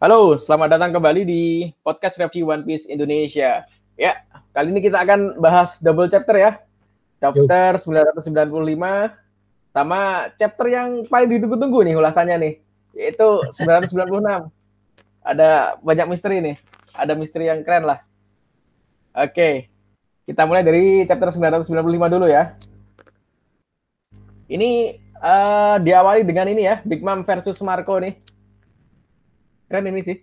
Halo, selamat datang kembali di podcast review One Piece Indonesia. Ya, kali ini kita akan bahas double chapter ya. Chapter 995 sama chapter yang paling ditunggu-tunggu nih ulasannya nih, yaitu 996. Ada banyak misteri nih. Ada misteri yang keren lah. Oke. Kita mulai dari chapter 995 dulu ya. Ini uh, diawali dengan ini ya, Big Mom versus Marco nih keren ini sih.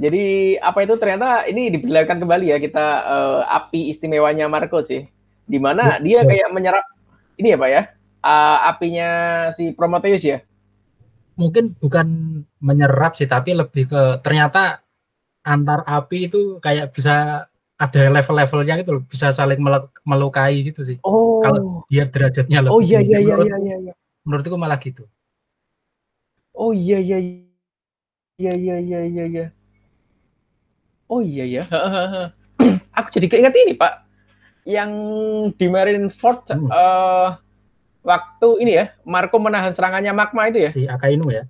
Jadi apa itu ternyata ini diperlihatkan kembali ya kita uh, api istimewanya Marco sih. Di mana dia kayak menyerap ini ya Pak ya. Uh, apinya si Prometheus ya. Mungkin bukan menyerap sih tapi lebih ke ternyata antar api itu kayak bisa ada level-levelnya gitu loh, bisa saling melukai gitu sih. Oh. Kalau dia derajatnya lebih Oh iya iya iya iya iya. Menurutku malah gitu. Oh iya iya. iya. Iya iya iya iya iya. Oh iya ya. Aku jadi keinget ini Pak, yang di Marineford hmm. uh, waktu ini ya, Marco menahan serangannya Magma itu ya? Si Akainu ya?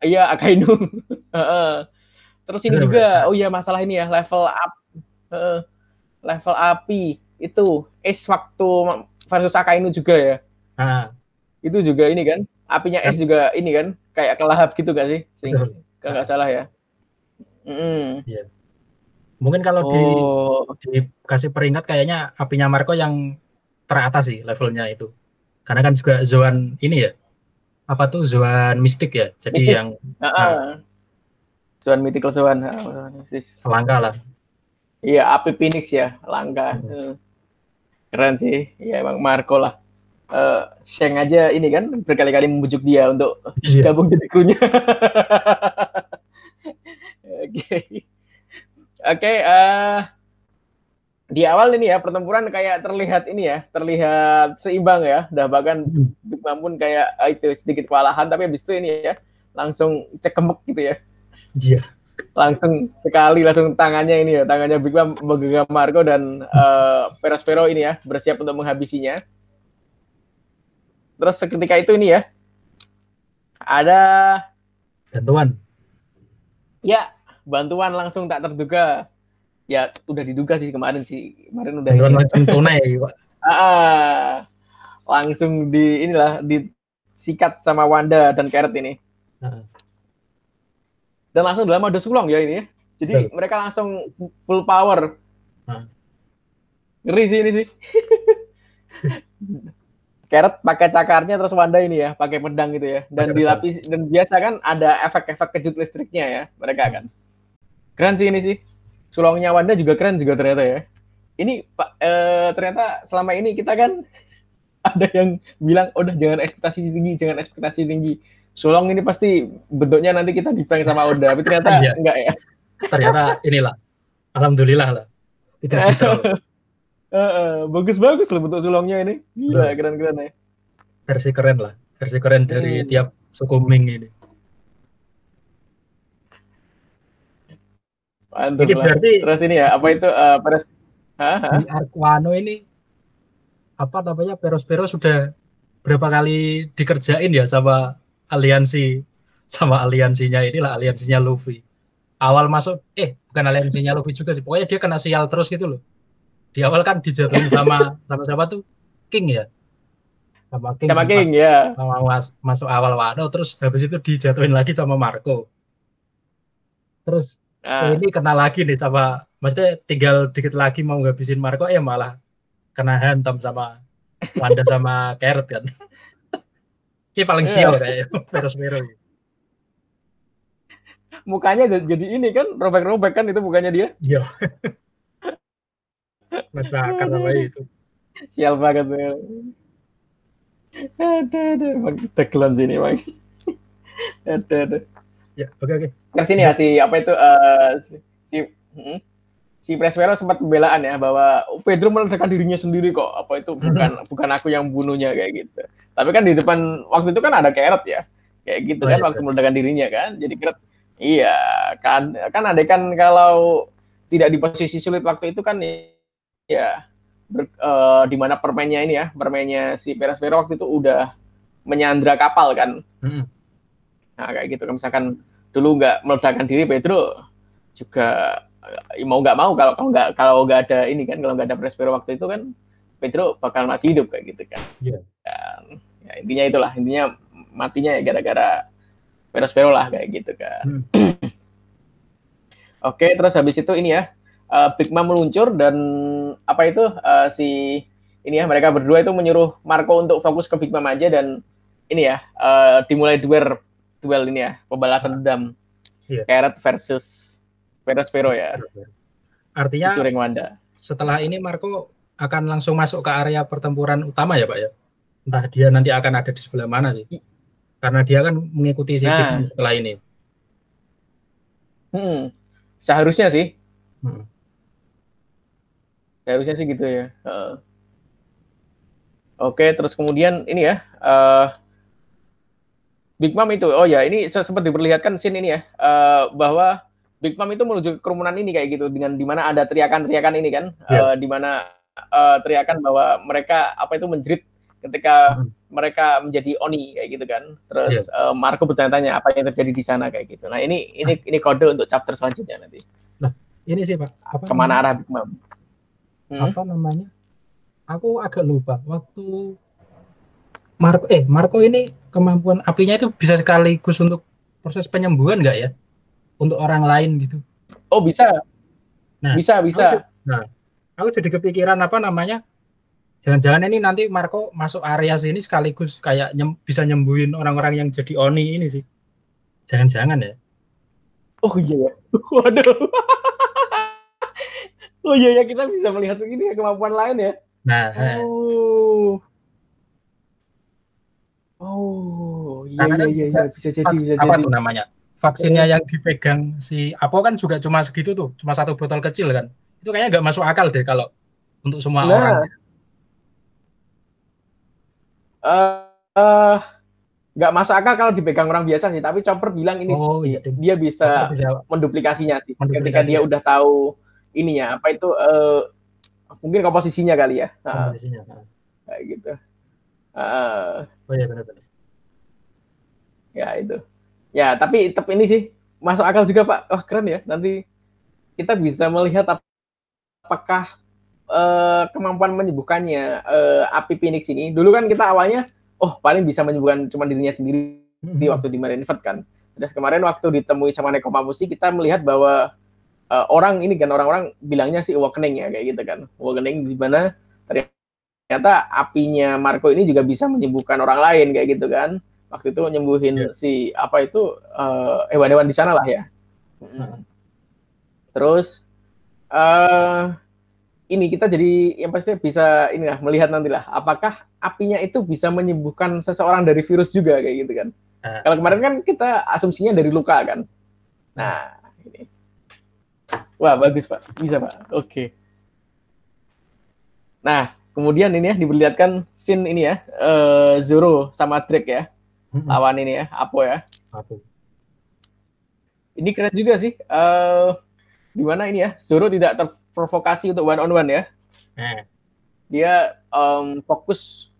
Iya Akainu. Terus ini juga, oh iya masalah ini ya level up, uh, level api itu es waktu versus Akainu juga ya? Ah. Itu juga ini kan, apinya es juga ini kan kayak kelahap gitu gak sih? Sing, kalau nggak salah ya. Mm. Yeah. Mungkin kalau oh. di dikasih peringkat kayaknya apinya Marco yang teratas sih levelnya itu. Karena kan juga Zoan ini ya. Apa tuh Zoan mistik ya. Jadi mistis. yang uh -uh. Nah, Zoan mythical Zoan. Langka lah. Iya, api Phoenix ya, langka. Hmm. Keren sih. Ya emang Marco lah uh, Sheng aja ini kan berkali-kali membujuk dia untuk yeah. gabung jadi krunya. Oke. Oke, uh, di awal ini ya pertempuran kayak terlihat ini ya, terlihat seimbang ya. Udah bahkan hmm. Big Mom pun kayak uh, itu sedikit kewalahan tapi habis itu ini ya langsung cekemek gitu ya. Iya. Yeah. Langsung sekali langsung tangannya ini ya, tangannya Big Mom menggenggam Marco dan uh, Perospero ini ya bersiap untuk menghabisinya Terus seketika itu ini ya, ada bantuan. Ya, bantuan langsung tak terduga. Ya, udah diduga sih kemarin sih. Kemarin udah bantuan langsung tunai, Pak. Ah, langsung di inilah disikat sama Wanda dan Carrot ini. Uh. Dan langsung dalam mode sulong ya ini ya. Jadi Betul. mereka langsung full power. Uh. Ngeri sih ini sih. Carrot pakai cakarnya terus Wanda ini ya pakai pedang gitu ya. Dan dilapis dan biasa kan ada efek-efek kejut listriknya ya mereka kan. Keren sih ini sih. Sulongnya Wanda juga keren juga ternyata ya. Ini pak eh, ternyata selama ini kita kan ada yang bilang udah jangan ekspektasi tinggi jangan ekspektasi tinggi. Sulong ini pasti bentuknya nanti kita diprank sama Oda tapi ternyata iya. enggak ya. Ternyata inilah. Alhamdulillah lah. Tidak gitu Uh, bagus bagus loh bentuk sulongnya ini. Gila keren keren ya. Versi keren lah. Versi keren dari hmm. tiap suku Ming ini. Mantap ini lah. berarti terus ini ya apa itu uh, peres di Arquano ini apa namanya Peros-Peros sudah berapa kali dikerjain ya sama aliansi sama aliansinya inilah aliansinya Luffy. Awal masuk eh bukan aliansinya Luffy juga sih. Pokoknya dia kena sial terus gitu loh di awal kan dijatuhin sama sama siapa tuh? King ya? Sama King sama King ya sama mas, masuk awal Wano terus habis itu dijatuhin lagi sama Marco. Terus ah. ini kena lagi nih sama maksudnya tinggal dikit lagi mau ngabisin Marco ya malah kena hantam sama Wanda sama Carrot kan. Ini paling yeah. sial kayak Virus Mero mukanya jadi ini kan robek-robek kan itu mukanya dia. Iya Macakan apa itu. Sial banget. Ada ada emang tagline sini bang. Ada ada. Ya oke okay, oke. Okay. Terus ini ya si apa itu uh, si hmm, si Preswero sempat pembelaan ya bahwa Pedro meledakkan dirinya sendiri kok. Apa itu bukan bukan aku yang bunuhnya kayak gitu. Tapi kan di depan waktu itu kan ada Carrot ya. Kayak gitu oh, kan iya, waktu iya. meledakkan dirinya kan. Jadi Carrot iya kan kan ada kan kalau tidak di posisi sulit waktu itu kan ya ber, uh, di mana permainnya ini ya permainnya si Perez Vero waktu itu udah menyandra kapal kan hmm. nah kayak gitu kan misalkan dulu nggak meledakkan diri Pedro juga eh, mau nggak mau kalau kalau nggak kalau nggak ada ini kan kalau nggak ada Prespero waktu itu kan Pedro bakal masih hidup kayak gitu kan. Iya. Dan, ya, intinya itulah intinya matinya ya gara-gara Prespero lah kayak gitu kan. Hmm. Oke, terus habis itu ini ya uh, Big Mom meluncur dan apa itu uh, si ini ya mereka berdua itu menyuruh Marco untuk fokus ke Big Mom aja dan ini ya uh, dimulai duel duel ini ya pembalasan dendam Iya. Carrot versus Vero ya Artinya Curing Wanda. setelah ini Marco akan langsung masuk ke area pertempuran utama ya Pak ya? Entah dia nanti akan ada di sebelah mana sih? Karena dia kan mengikuti si Nah. Big Mom setelah ini. Hmm, seharusnya sih Hmm. Seharusnya sih gitu ya. Heeh. Oke, terus kemudian ini ya, eh, Big Mom itu, oh ya ini se- sempat diperlihatkan scene ini ya, eh, bahwa Big Mom itu menuju ke kerumunan ini kayak gitu, dengan di mana ada teriakan-teriakan ini kan, Ya. eh, di mana eh, teriakan bahwa mereka apa itu menjerit ketika Hmm. mereka menjadi oni kayak gitu kan. Terus Ya. eh, Marco bertanya-tanya apa yang terjadi di sana kayak gitu. Nah ini ini ini kode untuk chapter selanjutnya nanti. Ini sih Pak, apa Ke mana arah Big Mom? Hmm? apa namanya? Aku agak lupa waktu Marco eh Marco ini kemampuan apinya itu bisa sekaligus untuk proses penyembuhan nggak ya? Untuk orang lain gitu. Oh bisa, Nah, bisa bisa. Aku jadi kepikiran apa namanya? Jangan-jangan ini nanti Marco masuk area sini sekaligus kayak nyem- bisa nyembuhin orang-orang yang jadi oni ini sih. Jangan-jangan ya. Oh iya ya. Waduh. oh iya ya kita bisa melihat begini ya kemampuan lain ya. Nah, eh, Oh. Oh, iya Karena iya kan iya, juga iya. bisa jadi bisa apa jadi. tuh namanya? Vaksinnya yang dipegang si Apo kan juga cuma segitu tuh, cuma satu botol kecil kan. Itu kayaknya nggak masuk akal deh kalau untuk semua Nah. orang. Eh eh, nggak masuk akal kalau dipegang orang biasa sih, tapi Chopper bilang ini Oh, iya, ding. dia bisa Bisa- menduplikasinya sih. Ketika Menduplikasinya. dia udah tahu ininya apa itu eh, mungkin komposisinya kali ya. Nah, komposisinya. Nah. kayak gitu. Eh, Oh iya benar-benar. ya itu ya tapi tetap ini sih masuk akal juga pak wah keren ya nanti kita bisa melihat ap- apakah eh, kemampuan menyembuhkannya eh, api Phoenix ini dulu kan kita awalnya oh paling bisa menyembuhkan cuma dirinya sendiri di Hmm. waktu di Marineford kan terus kemarin waktu ditemui sama Neko Pamusi kita melihat bahwa eh, orang ini kan orang-orang bilangnya sih awakening ya kayak gitu kan awakening di mana ternyata apinya Marco ini juga bisa menyembuhkan orang lain kayak gitu kan waktu itu nyembuhin Iya. si apa itu eh, hewan-hewan di sana lah ya Mm. Heeh. terus eh ini kita jadi yang pasti bisa ini lah melihat nanti lah apakah apinya itu bisa menyembuhkan seseorang dari virus juga kayak gitu kan Nah. kalau kemarin kan kita asumsinya dari luka kan nah wah bagus pak. Bisa pak. Oke. Nah kemudian ini ya diperlihatkan scene ini ya eh, Zoro sama Drake ya. Hmm. lawan ini ya Apo ya. Aku. ini keren juga sih eh di mana ini ya Zoro tidak terprovokasi untuk one on one ya. Eh, dia em, fokus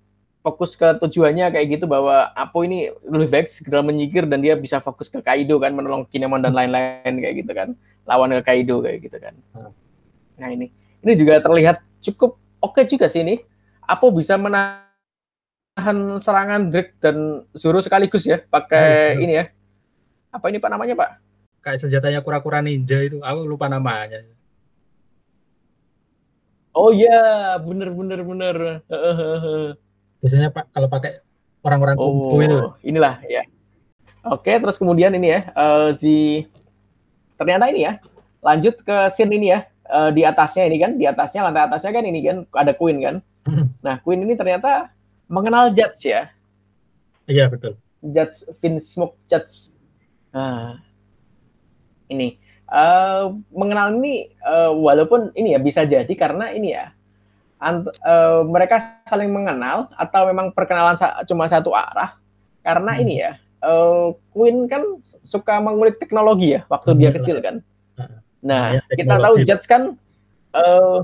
fokus ke tujuannya kayak gitu bahwa Apo ini lebih baik segera menyingkir dan dia bisa fokus ke Kaido kan menolong Kinemon dan lain-lain kayak gitu kan lawan ke Kaido kayak gitu kan Hmm. nah ini ini juga terlihat cukup oke juga sih ini Apo bisa menahan serangan Drake dan Zoro sekaligus ya pakai Hmm. ini ya apa ini pak namanya pak kayak senjatanya kura-kura ninja itu, aku lupa namanya. oh iya bener bener bener Biasanya pak kalau pakai orang-orang kungfu itu. Oh, inilah ya. Oke, terus kemudian ini ya, eh, si ternyata ini ya, lanjut ke scene ini ya, eh, di atasnya ini kan, di atasnya lantai atasnya kan ini kan ada Queen kan. Nah, Queen ini ternyata mengenal Judge ya, Iya betul. Judge Vince Smoke Judge. Nah, ini eh, mengenal ini eh, walaupun ini ya bisa jadi karena ini ya ant- eh, mereka saling mengenal atau memang perkenalan sa- cuma satu arah karena Hmm. ini ya eh, Queen kan suka mengulik teknologi ya waktu dia Hmm. kecil kan. Heeh. Nah Ya, kita tahu. Judge kan eh,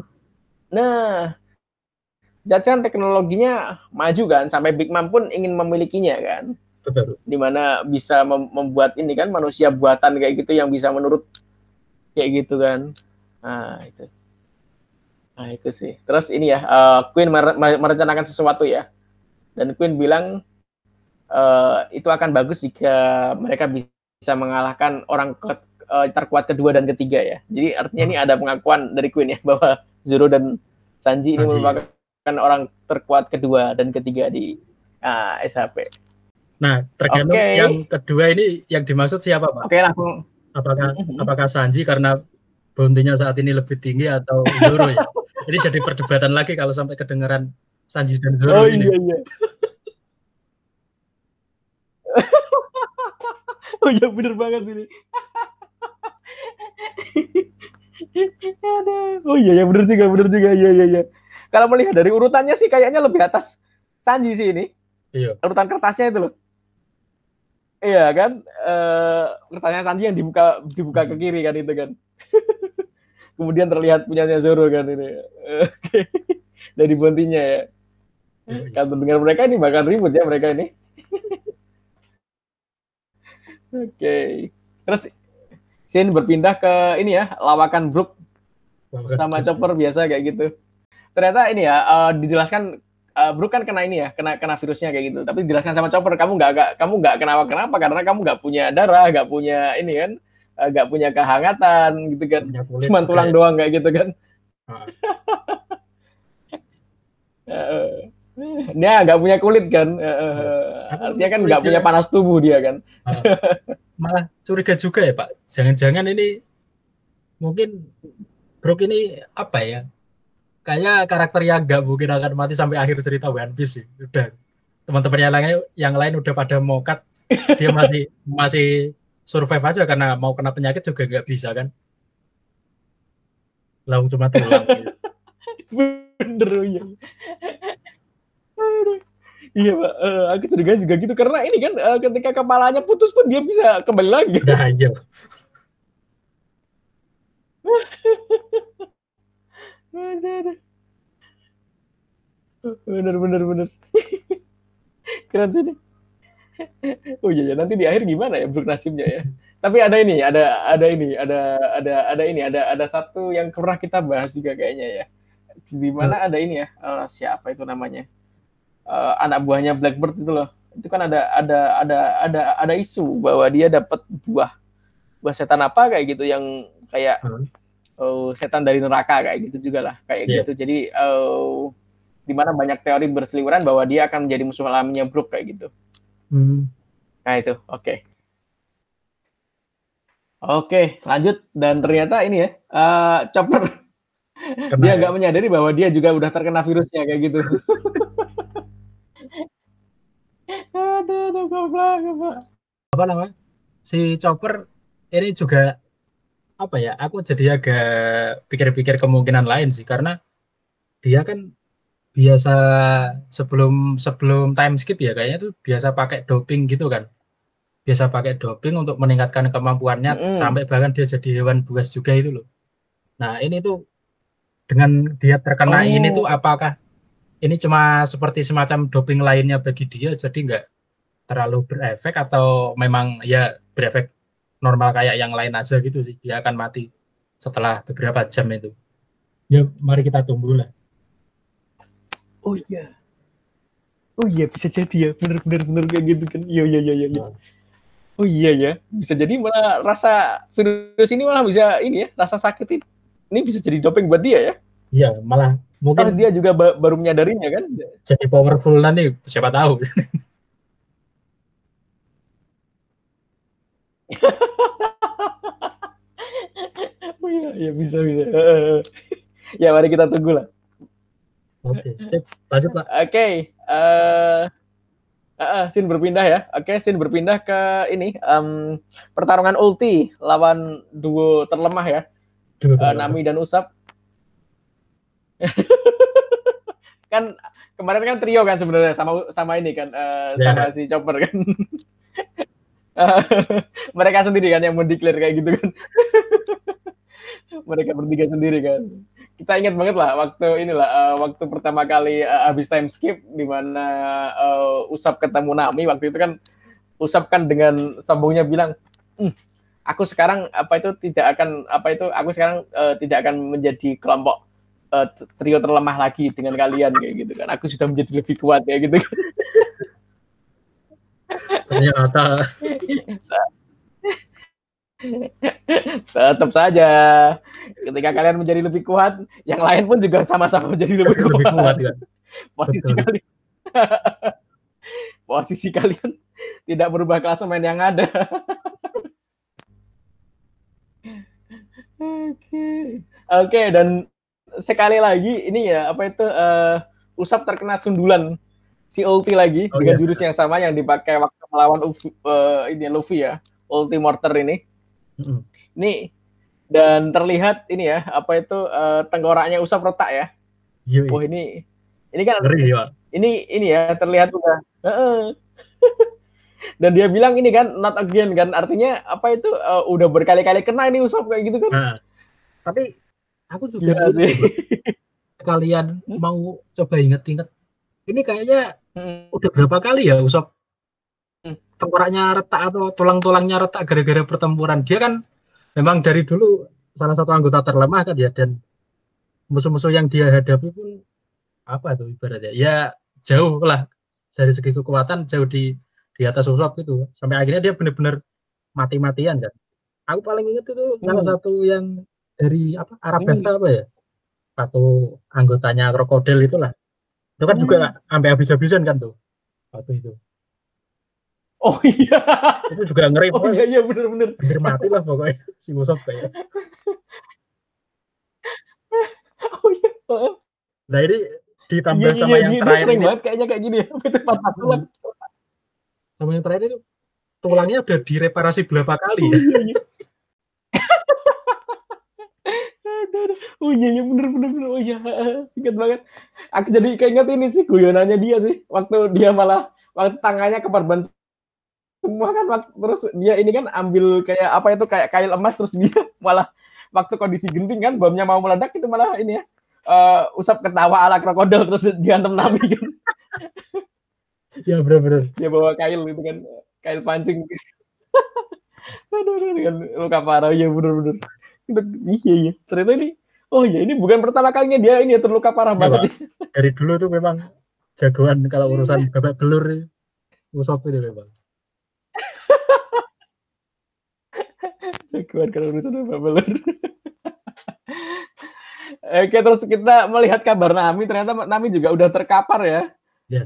nah Judge kan teknologinya maju kan sampai Big Mom pun ingin memilikinya kan. Betul. di mana bisa mem- membuat ini kan manusia buatan kayak gitu yang bisa menurut kayak gitu kan nah itu nah itu sih terus ini ya eh, Queen mere- merencanakan sesuatu ya dan Queen bilang eh, itu akan bagus jika mereka bisa mengalahkan orang ke- eh, terkuat kedua dan ketiga ya jadi artinya ini ada pengakuan dari Queen ya bahwa Zoro dan Sanji, ini Sanji, merupakan orang terkuat kedua dan ketiga di ah, SHP Nah, tergantung Oke. yang kedua ini yang dimaksud siapa, Pak? oke langsung Apakah Mhm. apakah Sanji karena bounty-nya saat ini lebih tinggi atau Zoro ya? Ini jadi perdebatan lagi kalau sampai kedengeran Sanji dan Zoro Oh ini. iya iya. Oh iya bener banget ini. Oh iya ya bener juga bener juga iya iya iya. Kalau melihat dari urutannya sih kayaknya lebih atas Sanji sih ini. Iya. Urutan kertasnya itu loh. Iya kan? Eh kertasnya Sanji yang dibuka dibuka ke kiri kan itu kan. Kemudian terlihat punyanya Zoro kan ini. Oke. Dari bontinya ya. Iya, iya. Kalau dengar mereka ini bakal ribut ya mereka ini. Oke. Terus Sin berpindah ke ini ya, lawakan Brook sama Chopper biasa kayak gitu. Ternyata ini ya eh, dijelaskan eh, Brook kan kena ini ya, kena kena virusnya kayak gitu. Tapi dijelaskan sama Chopper kamu nggak nggak- kamu nggak kenapa kenapa karena kamu nggak punya darah, nggak punya ini kan, eh, nggak punya kehangatan gitu kan. Cuma tulang doang kayak gitu kan. Eh, Dia nggak punya kulit kan, Eh, Aku artinya kan nggak punya panas tubuh dia kan. Malah curiga juga ya, Pak. Jangan-jangan ini mungkin Brook ini apa ya? Kayak karakter yang nggak mungkin akan mati sampai akhir cerita One Piece sih. Udah teman-teman yang lain yang lain udah pada mokat dia masih masih survive aja karena mau kena penyakit juga nggak bisa kan laung cuma tulang gitu. Bener oh iya. Iya pak, Eh, aku curiga juga gitu karena ini kan eh, ketika kepalanya putus pun dia bisa kembali lagi. udah aja. Bener bener bener. Keren sih nih. Oh iya ya nanti di akhir gimana ya Brook nasibnya ya. Tapi ada ini, ada ada ini, ada ada ada ini, ada ada satu yang pernah kita bahas juga kayaknya ya. Di mana ada ini ya, eh, siapa itu namanya? Eh, anak buahnya Blackbird itu loh. Itu kan ada ada ada ada ada isu bahwa dia dapat buah buah setan apa kayak gitu yang kayak Hmm. oh, setan dari neraka kayak gitu juga lah kayak Iya. gitu. Jadi eh, di mana banyak teori berseliweran bahwa dia akan menjadi musuh alaminya Brook kayak gitu. Hmm. Nah itu, oke. Oke, lanjut dan ternyata ini ya, eh, Chopper Kena dia ya. nggak menyadari bahwa dia juga udah terkena virusnya kayak gitu. apa namanya si Chopper ini juga apa ya aku jadi agak pikir-pikir kemungkinan lain sih karena dia kan biasa sebelum sebelum time skip ya kayaknya tuh biasa pakai doping gitu kan biasa pakai doping untuk meningkatkan kemampuannya Mm-mm. sampai bahkan dia jadi hewan buas juga itu loh nah ini tuh dengan dia terkena Oh. ini tuh apakah ini cuma seperti semacam doping lainnya bagi dia jadi nggak terlalu berefek atau memang ya berefek normal kayak yang lain aja gitu sih dia akan mati setelah beberapa jam itu ya mari kita tunggu lah Oh iya. Oh iya bisa jadi ya, bener bener bener kayak gitu kan. Iya iya iya iya. iya. Oh iya ya, bisa jadi malah rasa virus ini malah bisa ini ya, rasa sakit ini, ini bisa jadi doping buat dia ya. ya malah mungkin dia juga ba- baru menyadarinya kan. jadi powerful nanti siapa tahu Oh iya, iya bisa bisa. Ya mari kita tunggu lah. oke lanjut pak Oke, eh uh, Sin berpindah ya. Oke, Sin berpindah ke ini em, pertarungan ulti lawan duo terlemah ya, Duh, eh, Nami dan Usap. kan kemarin kan trio kan sebenarnya sama sama ini kan eh, Ya. sama si Chopper kan. Mereka sendiri kan yang mendeklar kayak gitu kan. Mereka bertiga sendiri kan. Kita ingat banget lah waktu inilah eh, waktu pertama kali eh, habis time skip di mana eh, Usap ketemu Nami waktu itu kan Usap kan dengan sombongnya bilang, hm, aku sekarang apa itu tidak akan apa itu aku sekarang uh, tidak akan menjadi kelompok uh, trio terlemah lagi dengan kalian kayak gitu kan. Aku sudah menjadi lebih kuat kayak gitu. Ternyata tetap saja ketika kalian menjadi lebih kuat, yang lain pun juga sama-sama menjadi lebih kuat. Lebih kuat kan? Posisi kalian posisi kalian tidak berubah klasemen yang ada. Oke. Okay. Oke okay, dan sekali lagi ini ya apa itu uh, Usap terkena sundulan si ulti lagi oh, dengan iya. jurus yang sama yang dipakai waktu melawan uh, ini Luffy ya, ulti mortar ini. Mm-hmm. Ini dan terlihat ini ya apa itu uh, tengkoraknya Usap retak ya. Yui. Oh ini ini kan Ngeri, ya. ini ini ya terlihat udah. dan dia bilang ini kan not again kan artinya apa itu uh, udah berkali-kali kena ini Usap kayak gitu kan. Nah, tapi aku juga ya, gitu, kalian hmm? mau coba inget-inget ini kayaknya hmm. udah berapa kali ya Usop hmm. tengkoraknya retak atau tulang-tulangnya retak gara-gara pertempuran dia kan memang dari dulu salah satu anggota terlemah kan ya dan musuh-musuh yang dia hadapi pun apa tuh ibaratnya ya jauh lah dari segi kekuatan jauh di di atas Usop gitu sampai akhirnya dia benar-benar mati-matian kan aku paling inget itu hmm. salah satu yang dari apa Arabesa hmm. apa ya atau anggotanya krokodil itulah itu kan hmm. juga sampai habis-habisan kan tuh waktu itu. Oh iya. Itu juga ngeri oh iya iya benar-benar hampir mati lah pokoknya si Musab kayak oh iya nah ini ditambah iya, sama iya, yang iya, terakhir ini. banget kayaknya kayak gini ya patah tulang sama yang terakhir itu tulangnya udah direparasi berapa kali ya? oh, iya, iya. Oh iya iya bener bener bener. Oh iya ingat banget. Aku jadi keinget ini sih guyonannya dia sih. Waktu dia malah waktu tangannya keperban semua kan waktu, terus dia ini kan ambil kayak apa itu kayak kail emas terus dia malah waktu kondisi genting kan bomnya mau meledak itu malah ini ya uh, usap ketawa ala krokodil terus diantem nabi kan. Ya bener-bener dia bawa kail gitu kan kail pancing. Aduh dengan luka parah. Ya bener-bener iya iya ternyata ini oh iya ini bukan pertama kalinya dia ini terluka parah ya, banget Pak. dari dulu tuh memang jagoan kalau urusan babak belur Usop itu memang jagoan kalau urusan babak belur Oke terus kita melihat kabar Nami ternyata Nami juga udah terkapar ya. Ya.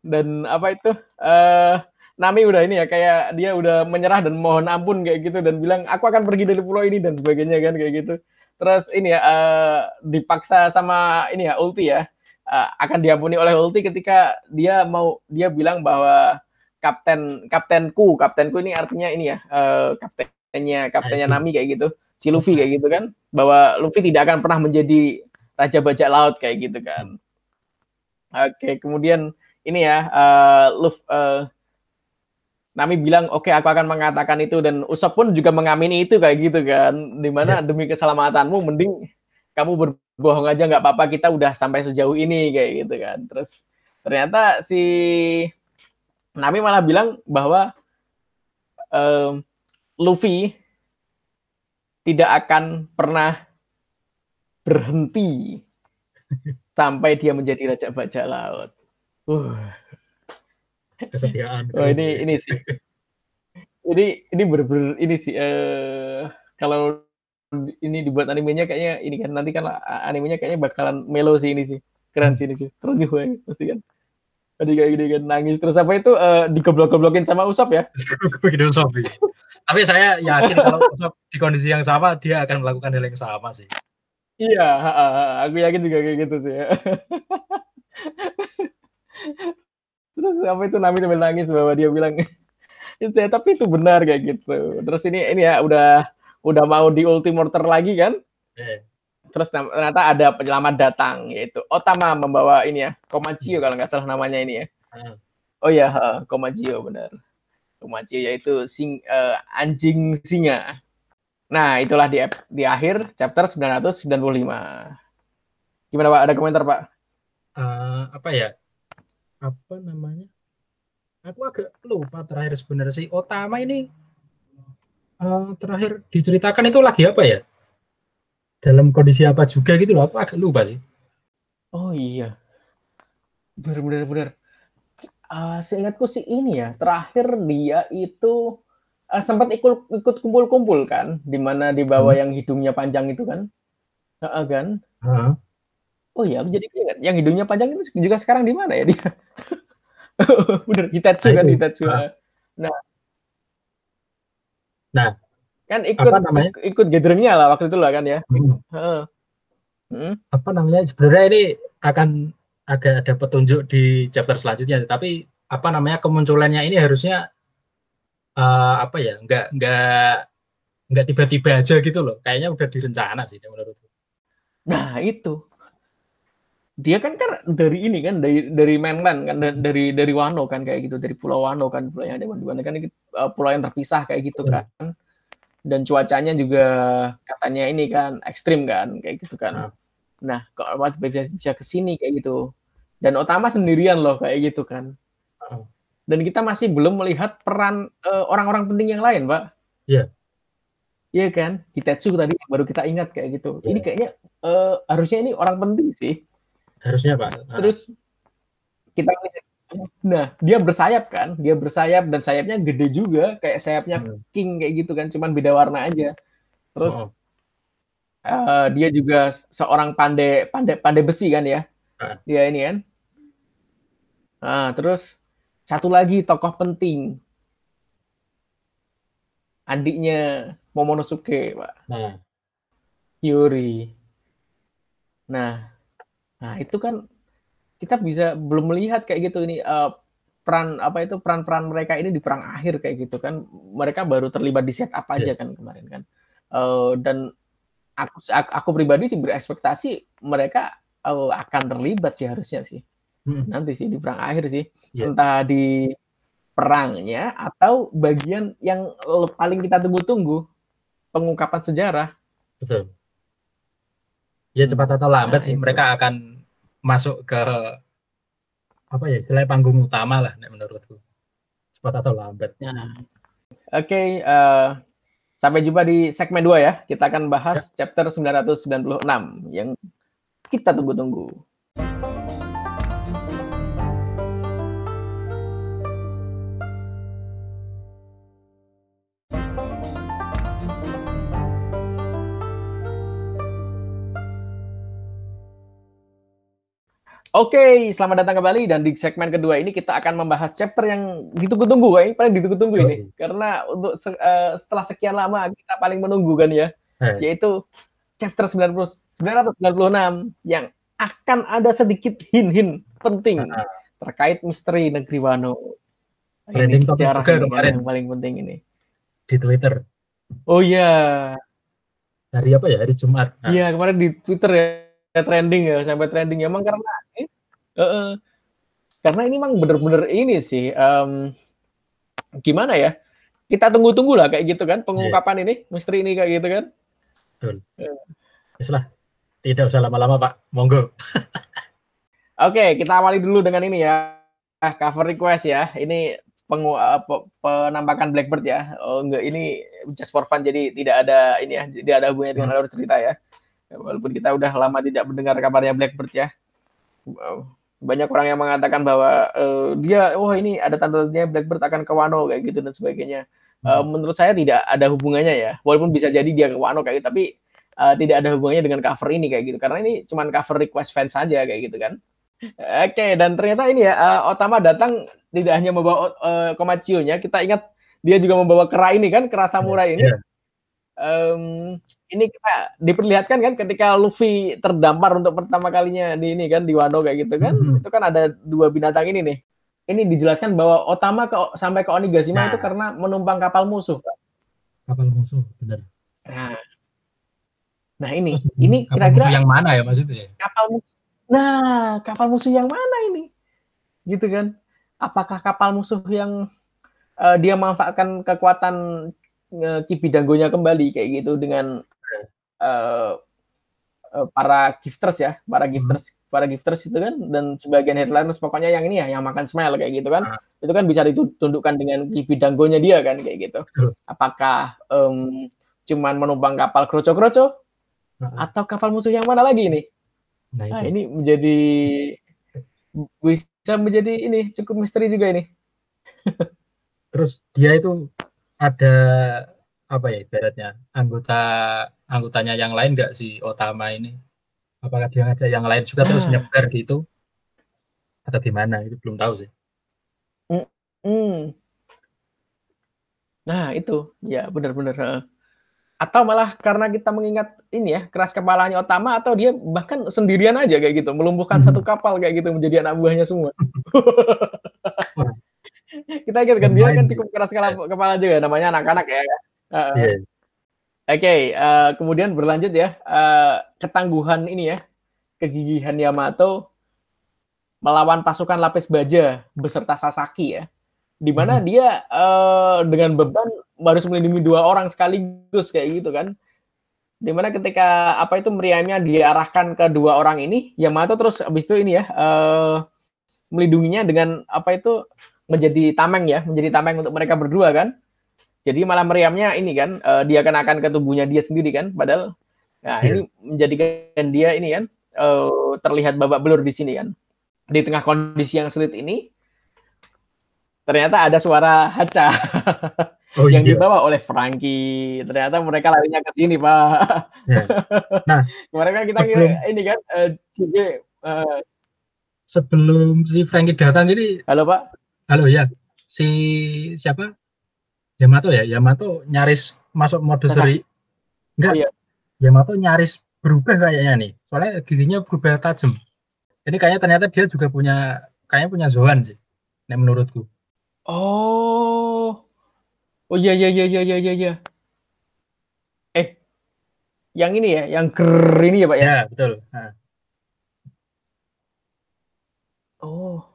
Dan apa itu? Uh, Nami udah ini ya kayak dia udah menyerah dan mohon ampun kayak gitu dan bilang aku akan pergi dari pulau ini dan sebagainya kan kayak gitu. Terus ini ya uh, dipaksa sama ini ya Ulti ya uh, akan diampuni oleh Ulti ketika dia mau dia bilang bahwa kapten kaptenku kaptenku ini artinya ini ya uh, kaptennya kaptennya Nami kayak gitu si Luffy kayak gitu kan bahwa Luffy tidak akan pernah menjadi raja bajak laut kayak gitu kan. Oke, kemudian ini ya uh, Luffy uh, Nami bilang oke okay, aku akan mengatakan itu. Dan Usop pun juga mengamini itu kayak gitu kan. Di mana ya. demi keselamatanmu mending kamu berbohong aja. Nggak apa-apa kita udah sampai sejauh ini kayak gitu kan. Terus ternyata si Nami malah bilang bahwa um, Luffy tidak akan pernah berhenti sampai dia menjadi raja bajak laut. Uh kesetiaan. Oh ini ini sih. Ini ini bener-bener ini sih uh, kalau ini dibuat animenya kayaknya ini kan nanti kan animenya kayaknya bakalan melo sih ini sih. Keren sih ini sih. Terus juga pasti kan. Tadi kayak gini kan nangis. Terus apa itu uh, digoblok-goblokin sama Usop ya? Digoblok Usop ya. tapi saya yakin kalau Usop di kondisi yang sama dia akan melakukan hal yang sama sih. Iya aku yakin juga kayak gitu sih ya. terus apa itu Nami sambil nangis bahwa dia bilang itu ya, tapi itu benar kayak gitu. Terus ini ini ya udah udah mau di ultimorter lagi kan? Yeah. terus ternyata ada penyelamat datang yaitu Otama membawa ini ya Komachio kalau nggak salah namanya ini ya. Hmm. oh ya uh, Komachio benar. Komachio yaitu sing uh, anjing singa. Nah itulah di di akhir chapter 995 gimana pak? Ada komentar pak? Uh, apa ya apa namanya? Aku agak lupa terakhir sebenarnya sih. Otama ini uh, terakhir diceritakan itu lagi apa ya? Dalam kondisi apa juga gitu loh. Aku agak lupa sih. Oh iya. Benar benar uh, seingatku sih ini ya terakhir dia itu uh, sempat ikut ikut kumpul-kumpul kan di mana di bawah hmm. yang hidungnya panjang itu kan? Uh, kan? Uh. Oh iya aku jadi ingat yang hidungnya panjang itu juga sekarang di mana ya dia? Bener Hitetsu kan Hitetsu uh. nah. Nah kan ikut apa namanya? ikut gatheringnya lah waktu itu lah kan ya. Hmm. Uh. Hmm. apa namanya? Sebenarnya ini akan agak ada petunjuk di chapter selanjutnya tapi apa namanya? Kemunculannya ini harusnya uh, apa ya? Nggak nggak nggak tiba-tiba aja gitu loh. Kayaknya udah direncana sih menurutku. Nah itu dia kan kan dari ini kan dari dari mainland kan dari dari Wano kan kayak gitu dari Pulau Wano kan pulau yang ada di mana kan uh, pulau yang terpisah kayak gitu kan dan cuacanya juga katanya ini kan ekstrim kan kayak gitu kan nah, nah kalau bisa bisa ke sini kayak gitu dan Otama sendirian loh kayak gitu kan dan kita masih belum melihat peran orang eh, orang-orang penting yang lain, Pak. Iya. Yeah. Iya kan? Hitetsu tadi baru kita ingat kayak gitu. Yeah. Ini kayaknya uh, harusnya ini orang penting sih. Harusnya, Pak. Nah. Terus kita Nah, dia bersayap kan? Dia bersayap dan sayapnya gede juga, kayak sayapnya hmm. king kayak gitu kan, cuman beda warna aja. Terus oh. uh, dia juga seorang pandai pandai pandai besi kan ya? Nah. Dia ini kan. Nah, terus satu lagi tokoh penting. Adiknya Momonosuke, Pak. Nah. Yuri. Nah, nah itu kan kita bisa belum melihat kayak gitu ini uh, peran apa itu peran-peran mereka ini di perang akhir kayak gitu kan mereka baru terlibat di set apa aja yeah. kan kemarin kan uh, dan aku aku pribadi sih berekspektasi mereka uh, akan terlibat sih harusnya sih hmm. nanti sih di perang akhir sih yeah. entah di perangnya atau bagian yang paling kita tunggu-tunggu pengungkapan sejarah. Betul. Ya cepat atau lambat nah, sih itu. mereka akan masuk ke apa ya istilah panggung utama lah menurutku. Cepat atau lambat. Nah. Oke, okay, uh, eh, sampai jumpa di segmen 2 ya. Kita akan bahas ya. chapter 996 yang kita tunggu-tunggu. Oke, selamat datang kembali dan di segmen kedua ini kita akan membahas chapter yang ditunggu-tunggu, ini paling ditunggu-tunggu ini. Karena untuk uh, setelah sekian lama kita paling menunggu kan ya, hey. yaitu chapter 90 996 yang akan ada sedikit hin-hin penting uh, terkait misteri negeri Wano. Ini sejarah juga kemarin yang paling penting ini. Di Twitter. Oh iya. Hari apa ya? Hari Jumat. Iya, nah. kemarin di Twitter ya trending ya sampai trending emang karena uh, karena ini memang bener-bener ini sih um, gimana ya kita tunggu-tunggu lah kayak gitu kan pengungkapan yeah. ini misteri ini kayak gitu kan. Betul. Uh. lah tidak usah lama-lama pak. Monggo. Oke okay, kita awali dulu dengan ini ya. Ah, cover request ya. Ini pengu uh, penampakan Blackbird ya. Oh enggak ini just for fun jadi tidak ada ini ya tidak ada hubungannya dengan hmm. alur cerita ya. Walaupun kita udah lama tidak mendengar kabarnya Blackbird ya banyak orang yang mengatakan bahwa uh, dia oh ini ada tanda-tandanya Blackbird akan ke Wano kayak gitu dan sebagainya. Uh, menurut saya tidak ada hubungannya ya. Walaupun bisa jadi dia ke Wano kayak gitu tapi uh, tidak ada hubungannya dengan cover ini kayak gitu. Karena ini cuma cover request fans saja kayak gitu kan. Oke okay, dan ternyata ini ya uh, Otama datang tidak hanya membawa uh, Komachio-nya kita ingat dia juga membawa kera ini kan kera samurai ini. yeah. um, ini kita diperlihatkan kan ketika Luffy terdampar untuk pertama kalinya di ini kan di Wano kayak gitu kan mm-hmm. itu kan ada dua binatang ini nih. Ini dijelaskan bahwa Otama ke, sampai ke Onigashima nah. itu karena menumpang kapal musuh. Kapal musuh benar. Nah. Nah ini. Terus, ini kira-kira yang mana ya maksudnya? Kapal musuh nah kapal musuh yang mana ini? Gitu kan. Apakah kapal musuh yang uh, dia manfaatkan kekuatan uh, Kibidanggonya kembali kayak gitu dengan uh, uh, para gifters ya, para hmm. gifters hmm. para gifters itu kan dan sebagian headliners pokoknya yang ini ya yang makan smile kayak gitu kan. Uh. Itu kan bisa ditundukkan dengan bidanggonya dia kan kayak gitu. Apakah um, cuman menumpang kapal kroco-kroco uh. atau kapal musuh yang mana lagi ini? Nah, nah ini menjadi bisa menjadi ini cukup misteri juga ini. Terus dia itu ada apa ya ibaratnya anggota anggotanya yang lain nggak si Otama ini? Apakah dia ada yang lain juga terus nyebar gitu? Atau gimana? Itu belum tahu sih. Hmm. Nah itu ya benar-benar. Atau malah karena kita mengingat ini ya keras kepalanya Otama atau dia bahkan sendirian aja kayak gitu melumpuhkan hmm. satu kapal kayak gitu menjadi anak buahnya semua. kita ingat kan dia kan cukup keras kepala, kepala juga namanya anak-anak ya. Uh, yeah. Oke, okay, uh, kemudian berlanjut ya uh, ketangguhan ini ya kegigihan Yamato melawan pasukan lapis baja beserta Sasaki ya, di mana hmm. dia uh, dengan beban harus melindungi dua orang sekaligus kayak gitu kan, di mana ketika apa itu meriamnya diarahkan ke dua orang ini, Yamato terus abis itu ini ya uh, melindunginya dengan apa itu menjadi tameng ya, menjadi tameng untuk mereka berdua kan. Jadi malah meriamnya ini kan uh, dia kenakan ke tubuhnya dia sendiri kan, padahal nah yeah. ini menjadikan dia ini kan uh, terlihat babak belur di sini kan. Di tengah kondisi yang sulit ini ternyata ada suara haca oh, yang iya. dibawa oleh Frankie. Ternyata mereka larinya ke sini, Pak. Yeah. Nah, mereka kita sebelum, ini kan uh, uh, sebelum si Frankie datang ini Halo, Pak. Halo ya. Si siapa? Yamato ya. Yamato nyaris masuk mode seri. Enggak. Oh, iya. Yamato nyaris berubah kayaknya nih. Soalnya giginya berubah tajam. Ini kayaknya ternyata dia juga punya kayaknya punya Zoan sih. Nek menurutku. Oh. Oh iya iya iya iya iya iya. Eh. Yang ini ya, yang ker ini ya, Pak ya? Ya, betul. Nah. Oh.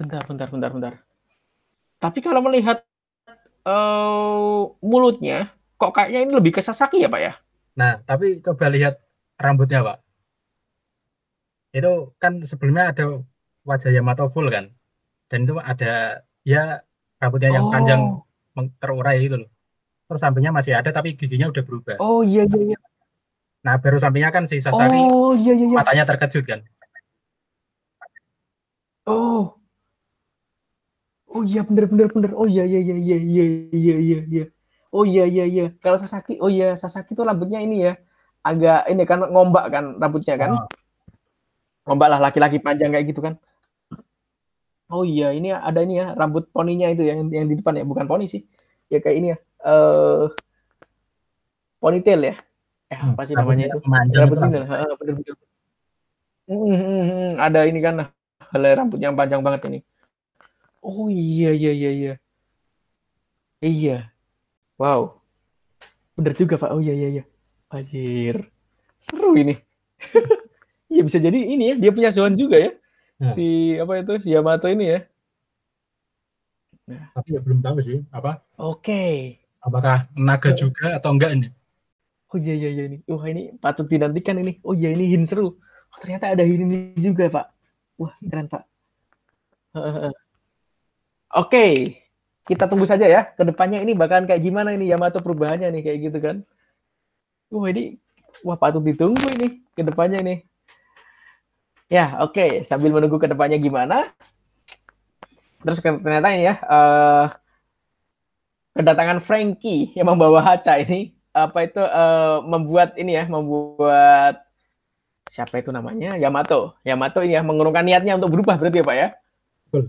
Bentar, bentar, bentar, bentar. Tapi kalau melihat uh, mulutnya, kok kayaknya ini lebih ke Sasaki ya, Pak ya? Nah, tapi coba lihat rambutnya, Pak. Itu kan sebelumnya ada wajah Yamato full kan? Dan itu ada ya rambutnya yang oh. panjang terurai gitu loh. Terus sampingnya masih ada tapi giginya udah berubah. Oh iya iya iya. Nah, baru sampingnya kan si Sasaki oh, iya, iya, iya. matanya terkejut kan. Oh, Oh iya bener bener bener. Oh iya iya iya iya iya iya iya iya. Oh iya iya iya. Kalau Sasaki, oh iya Sasaki tuh rambutnya ini ya agak ini kan ngombak kan rambutnya kan. Oh. Ngombak lah laki-laki panjang kayak gitu kan. Oh iya ini ada ini ya rambut poninya itu yang yang di depan ya bukan poni sih. Ya kayak ini ya. Eh uh, ponytail ya. Eh hmm, apa sih namanya itu? Rambut ini lah. Bener bener. Hmm, hmm, ada ini kan helai rambut yang panjang banget ini. Oh iya iya iya iya. Iya. Wow. Bener juga Pak. Oh iya iya iya. Anjir. Seru ini. Iya bisa jadi ini ya, dia punya Zoan juga ya. Nah. Si apa itu si Yamato ini ya. Nah. Tapi ya belum tahu sih apa. Oke. Okay. Apakah naga juga atau enggak ini? Oh iya iya iya ini. Wah ini patut dinantikan ini. Oh iya ini hin seru. Oh, ternyata ada hin ini juga Pak. Wah keren Pak. Oke, kita tunggu saja ya. Ke depannya ini bakalan kayak gimana ini Yamato perubahannya nih kayak gitu kan. Wah ini, wah patut ditunggu ini ke depannya ini. Ya oke, sambil menunggu ke depannya gimana. Terus ternyata ini ya, uh, kedatangan Frankie yang membawa Hacha ini apa itu uh, membuat ini ya, membuat siapa itu namanya Yamato. Yamato ini ya mengurungkan niatnya untuk berubah berarti ya Pak ya.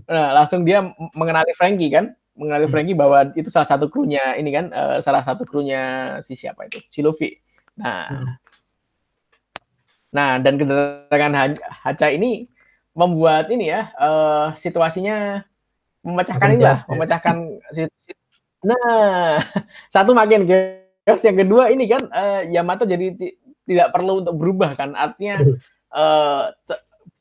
Nah, langsung dia mengenali Frankie kan, mengenali hmm. Frankie bahwa itu salah satu krunya ini kan, uh, salah satu krunya si siapa itu, si Luffy. Nah, hmm. nah dan kedatangan Hacha ini membuat ini ya uh, situasinya memecahkan ini lah, memecahkan nah satu makin chaos. Yang kedua ini kan uh, Yamato jadi tidak perlu untuk berubah kan, artinya uh,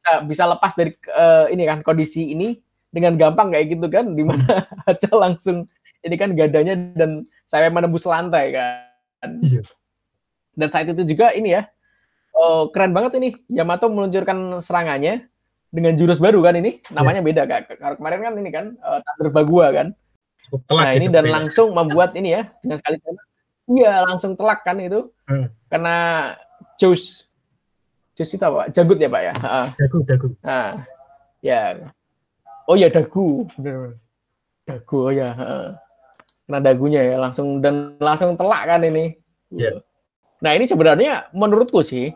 bisa bisa lepas dari uh, ini kan kondisi ini dengan gampang kayak gitu kan di mana aja langsung ini kan gadanya dan saya menembus lantai kan. Iya. Dan saat itu juga ini ya oh, keren banget ini. Yamato meluncurkan serangannya dengan jurus baru kan ini. Namanya beda kak. Kemarin kan ini kan uh, Thunder Bagua kan. Cukup telak Nah sih ini dan sepertinya. langsung membuat ini ya dengan sekali. Iya langsung telak kan itu. Hmm. Karena Jus. Jus itu apa? Jagut ya pak ya. Ha. Dagu, dagu. Nah, ya. Oh ya dagu, bener. Dagu, oh ya. heeh. Kena dagunya ya langsung dan langsung telak kan ini. Iya. Nah ini sebenarnya menurutku sih,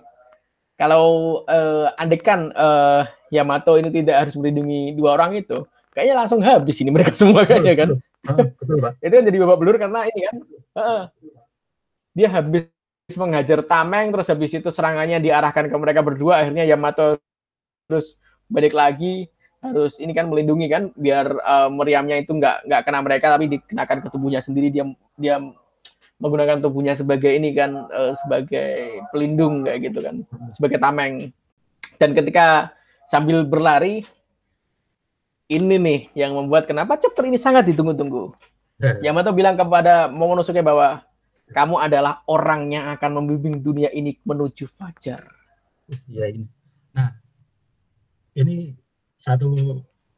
kalau eh, andekan eh, Yamato ini tidak harus melindungi dua orang itu, kayaknya langsung habis ini mereka semua kayaknya kan. Ah, betul, Pak. Itu kan jadi babak belur karena ini kan, heeh. dia habis menghajar Tameng, terus habis itu serangannya diarahkan ke mereka berdua, akhirnya Yamato terus balik lagi harus ini kan melindungi kan biar eh, meriamnya itu nggak nggak kena mereka tapi dikenakan ke tubuhnya sendiri. Dia dia menggunakan tubuhnya sebagai ini kan eh, sebagai pelindung kayak gitu kan sebagai tameng. Dan ketika sambil berlari ini nih yang membuat kenapa chapter ini sangat ditunggu-tunggu. Ya. Yamato bilang kepada Momonosuke bahwa kamu adalah orang yang akan membimbing dunia ini menuju fajar. Iya ini. Nah, ini satu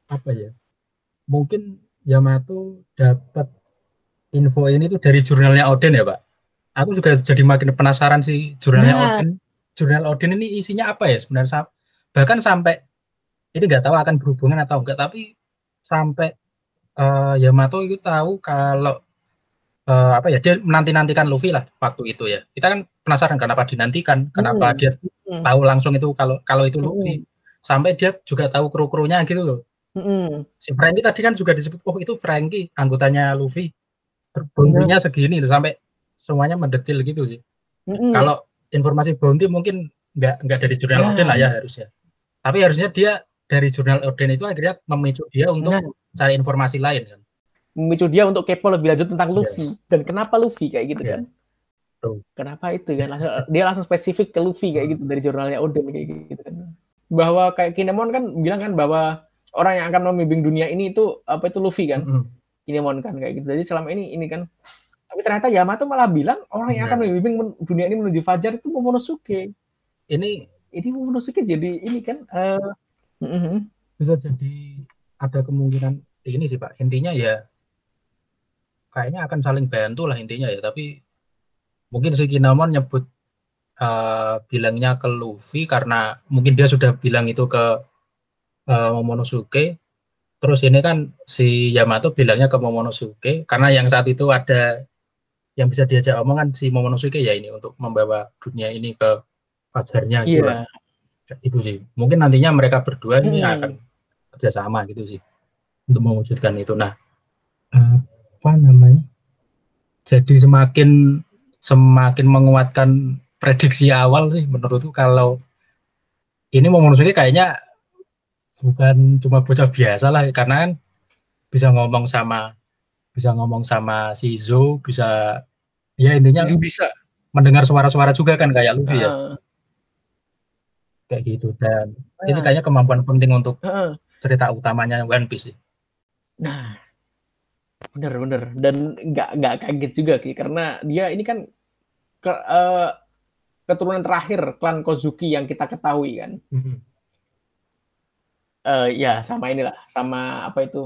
apa ya? Mungkin Yamato dapat info ini tuh dari jurnalnya Odin ya, Pak. Aku juga jadi makin penasaran sih jurnalnya Nah. Odin. Jurnal Odin ini isinya apa ya sebenarnya? Bahkan sampai ini nggak tahu akan berhubungan atau enggak, tapi sampai eh, Yamato itu tahu kalau eh, apa ya dia menanti-nantikan Luffy lah waktu itu ya. Kita kan penasaran kenapa dinantikan, kenapa Hmm. dia Hmm. tahu langsung itu kalau kalau itu Hmm. Luffy. Sampai dia juga tahu kru-krunya gitu loh. Mm-mm. Si Franky tadi kan juga disebut, oh itu Franky, anggotanya Luffy. Bounty-nya segini loh, sampai semuanya mendetil gitu sih. Mm-mm. Kalau informasi bounty mungkin nggak nggak dari jurnal Nah. Odin lah ya harusnya. Tapi harusnya dia dari jurnal Odin itu akhirnya memicu dia untuk Nah. cari informasi lain kan. Memicu dia untuk kepo lebih lanjut tentang Iya. Luffy dan kenapa Luffy kayak gitu Iya. kan kenapa itu kan langsung, dia langsung spesifik ke Luffy kayak gitu dari jurnalnya Odin kayak gitu kan bahwa kayak Kinemon kan bilang kan bahwa orang yang akan membimbing dunia ini itu apa itu Luffy kan Mm-mm. Kinemon kan kayak gitu jadi selama ini ini kan tapi ternyata Yamato malah bilang orang yang Iya. akan membimbing men- dunia ini menuju fajar itu Momonosuke Ini ini Momonosuke jadi ini kan eh mhm. bisa jadi ada kemungkinan ini sih Pak. Intinya ya kayaknya akan saling bantu lah intinya ya. Tapi mungkin si Kinemon nyebut eh, bilangnya ke Luffy karena mungkin dia sudah bilang itu ke eh, Momonosuke. Terus ini kan si Yamato bilangnya ke Momonosuke karena yang saat itu ada yang bisa diajak omongan si Momonosuke ya ini untuk membawa dunia ini ke fajarnya gitu iya lah. Kayak gitu sih. Mungkin nantinya mereka berdua ini Hmm. akan kerjasama gitu sih untuk mewujudkan itu. Nah, apa namanya? Jadi semakin semakin menguatkan prediksi awal sih menurutku kalau ini Momonosuke kayaknya bukan cuma bocah biasa lah karena kan bisa ngomong sama bisa ngomong sama si Zo bisa ya intinya bisa mendengar suara-suara juga kan kayak Luffy ya Heeh. kayak gitu dan ini Nah, kayaknya kemampuan penting untuk heeh. cerita utamanya One Piece sih. Nah, bener-bener dan nggak nggak kaget juga Ki karena dia ini kan ke, eh, keturunan terakhir klan Kozuki yang kita ketahui kan. Eh, ya sama inilah sama apa itu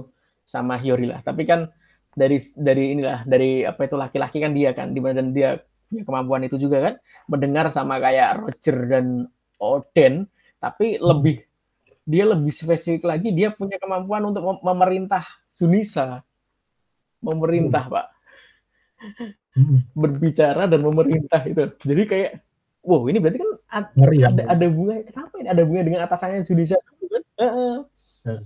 sama Hiyori lah. Tapi kan dari dari inilah dari apa itu laki-laki kan dia kan di mana dan dia punya kemampuan itu juga kan mendengar sama kayak Roger dan Oden tapi lebih dia lebih spesifik lagi dia punya kemampuan untuk mem- memerintah Sunisa memerintah pak. Berbicara dan memerintah itu. Jadi kayak wow ini berarti kan ad- Ngeri ya. ada ada bunga kenapa ini ada bunga dengan atasannya Sunisa kan? Hmm.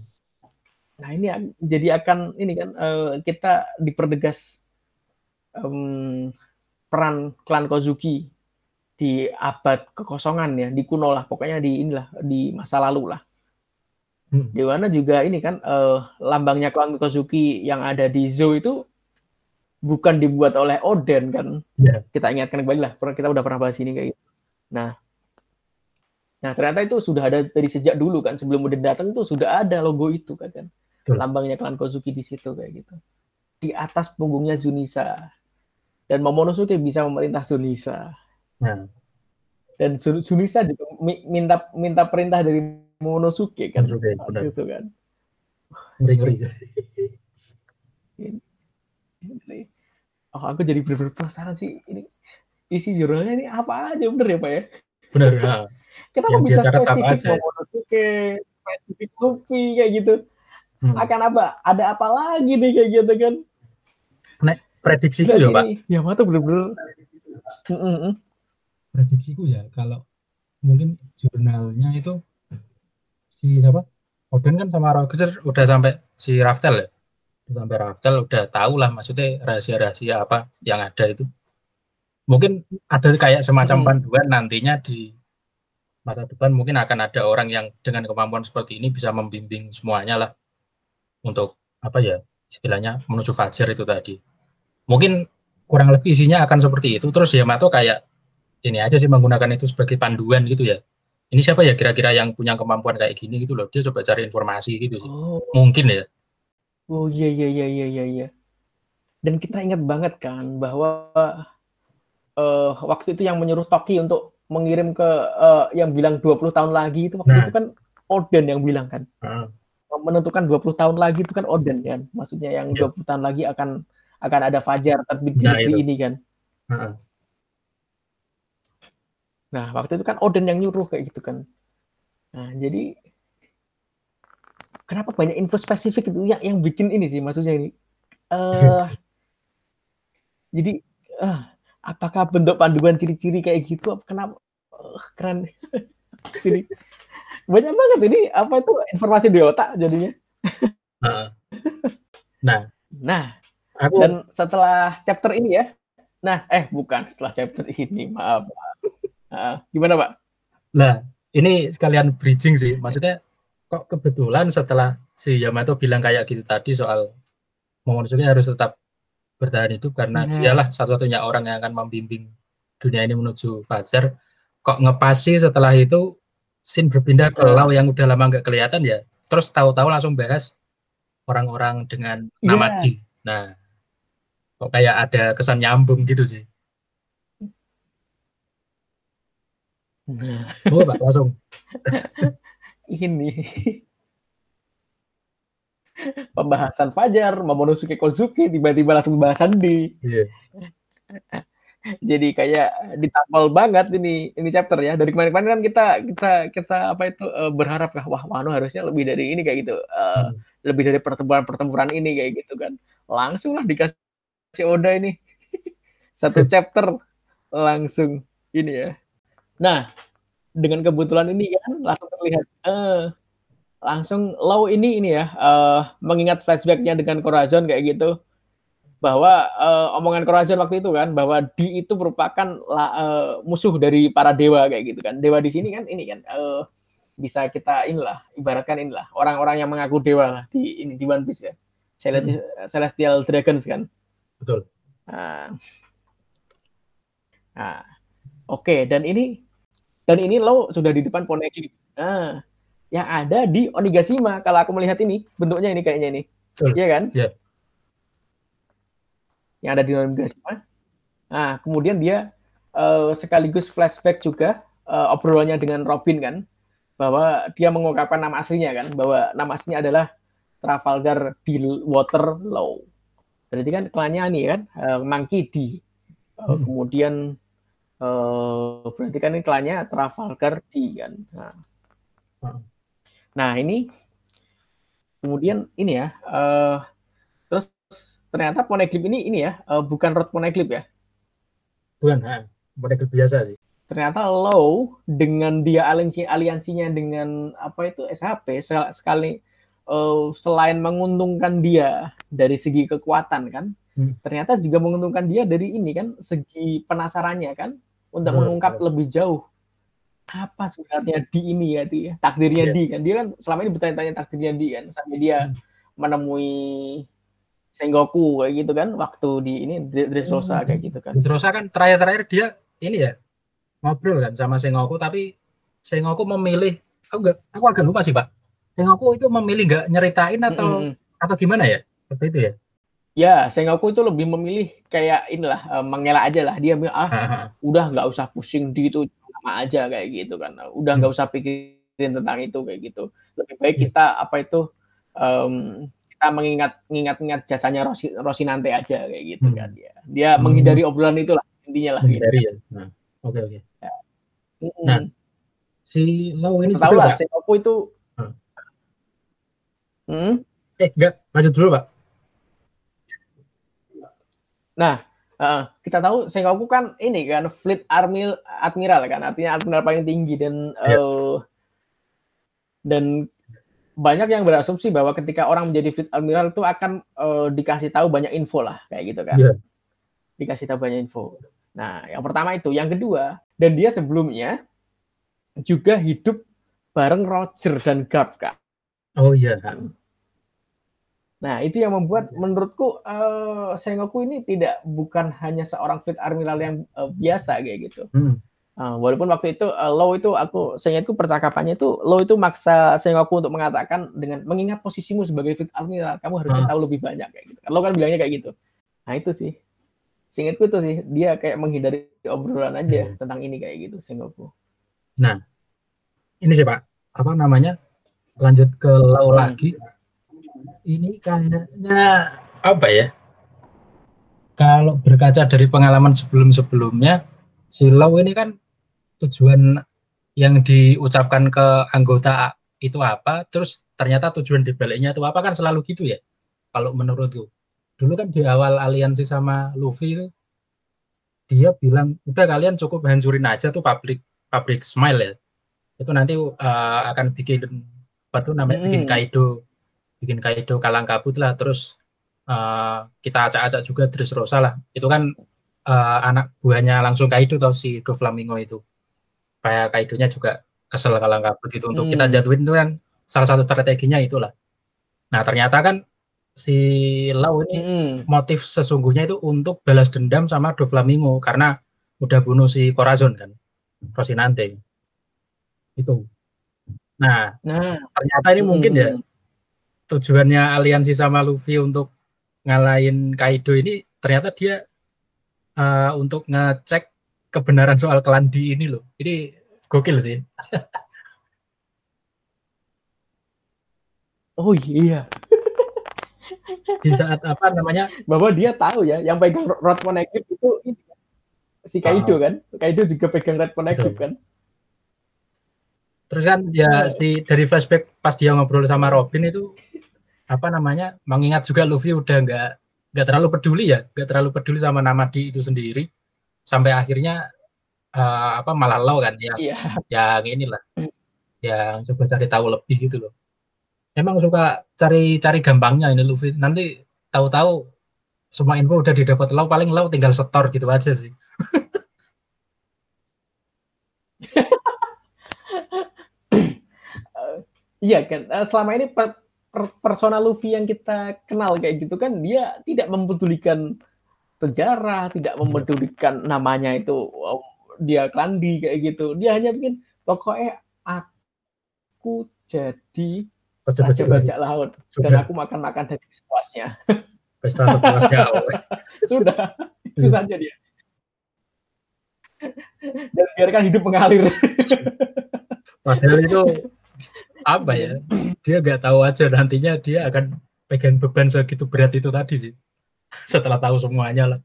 nah ini jadi akan ini kan eh, kita dipertegas em, peran klan Kozuki di abad kekosongan ya di kuno lah. Pokoknya di inilah di masa lalu lah Hmm. di mana juga ini kan eh, lambangnya klan Kozuki yang ada di Zo itu bukan dibuat oleh Oden kan Iya. kita ingatkan kembali lah pernah- kita udah pernah bahas ini kayak gitu nah nah ternyata itu sudah ada dari sejak dulu kan sebelum Oden datang itu sudah ada logo itu kan, kan. Betul. lambangnya klan Kozuki di situ kayak gitu di atas punggungnya Zunisa dan Momonosuke bisa memerintah Zunisa Nah, dan Sunisa juga minta minta perintah dari Monosuke kan? Monosuke, benar. itu kan? Ngeri ngeri. Oh aku jadi benar-benar penasaran sih. Ini isi jurnalnya ini apa aja? Bener ya pak ya? Benar ya. kenapa bisa spesifik aja. Momonosuke spesifik Luffy kayak gitu. Hmm. akan apa? Ada apa lagi nih kayak gitu kan? Prediksiku Gila ya pak? Ini, Yamato bener-bener? Prediksiku ya kalau mungkin jurnalnya itu si siapa? Oden kan sama Roger udah sampai si Raftel ya? Udah sampai Raftel udah tahu lah maksudnya rahasia-rahasia apa yang ada itu. Mungkin ada kayak semacam Hmm. panduan nantinya di masa depan mungkin akan ada orang yang dengan kemampuan seperti ini bisa membimbing semuanya lah untuk apa ya istilahnya menuju fajar itu tadi. Mungkin kurang lebih isinya akan seperti itu. Terus Yamato kayak ini aja sih menggunakan itu sebagai panduan gitu ya ini siapa ya kira-kira yang punya kemampuan kayak gini gitu loh dia coba cari informasi gitu sih oh mungkin ya Oh iya iya iya iya iya iya. Dan kita ingat banget kan bahwa eh waktu itu yang menyuruh Toki untuk mengirim ke eh, yang bilang 20 tahun lagi itu waktu Nah. itu kan Oden yang bilang kan. Heeh. Menentukan 20 tahun lagi itu kan Oden kan. Maksudnya yang Iya. 20 tahun lagi akan akan ada fajar terbit di Nah, negeri itu. ini kan. Heeh. Nah, waktu itu kan Oden yang nyuruh kayak gitu kan. Nah, jadi kenapa banyak info spesifik itu yang yang bikin ini sih maksudnya ini. Eh jadi eh apakah bentuk panduan ciri-ciri kayak gitu kenapa eh, keren ini banyak banget ini apa itu informasi di otak jadinya. Nah, Nah, aku dan setelah chapter ini ya. Nah, eh bukan setelah chapter ini, maaf. Gimana, Pak? Nah, ini sekalian bridging sih. Maksudnya kok kebetulan setelah si Yamato bilang kayak gitu tadi soal Momonosuke harus tetap bertahan hidup karena Nah. dialah satu-satunya orang yang akan membimbing dunia ini menuju fajar. Kok ngepasi setelah itu scene berpindah ke Nah. Lau yang udah lama nggak kelihatan ya. Terus tahu-tahu langsung bahas orang-orang dengan nama Iya. Di. Nah, kok kayak ada kesan nyambung gitu sih. Nah, Oh, Pak, langsung. ini pembahasan Fajar, Momonosuke Kozuki, tiba-tiba langsung bahasan di. Iya. Jadi kayak ditampol banget ini ini chapter ya. Dari kemarin-kemarin kan kita kita kita apa itu eh, berharap kah wah Wano harusnya lebih dari ini kayak gitu. Eh, Hmm. lebih dari pertempuran-pertempuran ini kayak gitu kan. Langsung lah dikasih Oda ini. Satu chapter langsung ini ya. Nah, dengan kebetulan ini kan langsung terlihat eh langsung Lau ini ini ya eh, mengingat flashbacknya dengan Corazon kayak gitu bahwa eh, omongan Corazon waktu itu kan bahwa Di itu merupakan la- eh, musuh dari para dewa kayak gitu kan. Dewa di sini kan ini kan eh, bisa kita inilah ibaratkan inilah orang-orang yang mengaku dewa lah di ini di One Piece ya. Celestial, Celestial Dragons kan. Betul. Nah, nah oke dan ini dan ini lo sudah di depan Poneglyph. Nah, yang ada di Onigashima kalau aku melihat ini bentuknya ini kayaknya ini, Betul. iya kan? Iya. Yang ada di Onigashima. Nah, kemudian dia eh, sekaligus flashback juga eh, obrolannya dengan Robin kan, bahwa dia mengungkapkan nama aslinya kan, bahwa nama aslinya adalah Trafalgar di Waterloo. Berarti kan klannya nih kan, eh, Monkey D. Eh, Hmm. Kemudian eh berarti kan ini klannya Trafalgar D kan. Nah, Hmm. nah ini kemudian ini ya, eh terus ternyata Poneglyph ini ini ya, eh, bukan Road Poneglyph ya. Bukan, ha. model biasa sih. Ternyata Low dengan dia aliansi aliansinya dengan apa itu SHP sekali eh, selain menguntungkan dia dari segi kekuatan kan, Hmm. ternyata juga menguntungkan dia dari ini kan segi penasarannya kan untuk Betul, mengungkap lebih jauh apa sebenarnya di ini ya di takdirnya Iya. di kan dia kan selama ini bertanya-tanya takdirnya di kan sampai dia Hmm. menemui Sengoku kayak gitu kan waktu di ini Dressrosa Hmm. kayak gitu kan Terus kan terakhir-terakhir dia ini ya ngobrol kan sama Sengoku tapi Sengoku memilih aku gak, aku agak lupa sih pak Sengoku itu memilih nggak nyeritain atau Mm-mm. atau gimana ya seperti itu ya Ya, Sengoku itu lebih memilih kayak inilah eh, mengelak aja lah. Dia bilang ah udah nggak usah pusing di itu sama aja kayak gitu kan. Udah nggak Hmm. usah pikirin tentang itu kayak gitu. Lebih baik kita apa itu em, kita mengingat ingat-ingat jasanya Rosi, Rosinante aja kayak gitu Hmm. kan dia. Dia Hmm. menghindari obrolan itulah intinya lah gitu. Menghindari ya. Nah, oke oke. Mm-mm. Nah, Si Lau ini tahu lah. Sengoku itu Hmm. Hmm? Eh, enggak, lanjut dulu, Pak. Nah, eh, kita tahu Sengoku kan ini kan Fleet Army Admiral kan, artinya admiral paling tinggi dan Ya. eh, dan banyak yang berasumsi bahwa ketika orang menjadi Fleet Admiral itu akan eh, dikasih tahu banyak info lah kayak gitu kan. Iya. Dikasih tahu banyak info. Nah, yang pertama itu, yang kedua, dan dia sebelumnya juga hidup bareng Roger dan Garp kak. Oh iya. Nah, itu yang membuat menurutku eh, Sengoku ini tidak bukan hanya seorang fleet admiral yang eh, biasa kayak gitu. Hmm. Eh, walaupun waktu itu eh, Law itu aku seingatku percakapannya itu Law itu maksa Sengoku untuk mengatakan dengan mengingat posisimu sebagai fleet admiral, kamu harusnya Ah. tahu lebih banyak kayak gitu. Law kan bilangnya kayak gitu. Nah, itu sih. Seingatku itu sih dia kayak menghindari obrolan aja Hmm. tentang ini kayak gitu Sengoku. Ini sih, Pak. Apa namanya? Lanjut ke Lau Hmm. lagi. Ini kayaknya apa ya? Kalau berkaca dari pengalaman sebelum-sebelumnya, si Lau ini kan tujuan yang diucapkan ke anggota itu apa, terus ternyata tujuan dibaliknya itu apa kan selalu gitu ya. Kalau menurutku. Dulu kan di awal aliansi sama Luffy itu dia bilang udah kalian cukup hancurin aja tuh pabrik pabrik Smile ya. Itu nanti uh, akan bikin apa tuh namanya bikin Mm. Kaido bikin Kaido kalang kabut lah terus uh, kita acak-acak juga Dressrosa lah. Itu kan uh, anak buahnya langsung Kaido tau si Doflamingo itu. Kayak Kaidonya juga kesel kalang kabut itu untuk kita Hmm. jatuhin itu kan salah satu strateginya itulah. Nah, ternyata kan si Lau ini Mm-mm. motif sesungguhnya itu untuk balas dendam sama Doflamingo karena udah bunuh si Corazon kan, Rosinante. Itu. Nah, Nah, ternyata ini mungkin ya mm-mm. Tujuannya aliansi sama Luffy untuk ngalahin Kaido ini ternyata dia eh, untuk ngecek kebenaran soal Klandi ini loh. Ini gokil sih. Oh iya, Di saat apa namanya? bahwa dia tahu ya, yang pegang rod connective itu ini kan, si Kaido kan, Kaido juga pegang rod Betul. kan. Terus kan ya si dari flashback pas dia ngobrol sama Robin itu apa namanya? Mengingat juga Luffy udah nggak nggak terlalu peduli ya, nggak terlalu peduli sama nama di itu sendiri sampai akhirnya eh, apa malah Lau kan yang Iya, yang inilah Hmm. yang coba cari tahu lebih gitu loh. Emang suka cari cari gampangnya ini Luffy. Nanti tahu-tahu semua info udah didapat Lau paling Lau tinggal setor gitu aja sih. iya kan. Eh, Selama ini per, per- persona Luffy yang kita kenal kayak gitu kan, dia tidak mempedulikan sejarah, tidak mempedulikan namanya itu oh, dia klandi kayak gitu. Dia hanya bikin pokoknya aku jadi raja bajak laut dan sudah aku makan-makan dari sepuasnya. pesta sepuasnya. Sudah, itu Iya. saja dia. Dan biarkan hidup mengalir. Padahal itu apa ya? Dia nggak tahu aja nantinya dia akan pegang beban segitu berat itu tadi sih. Setelah tahu semuanya lah.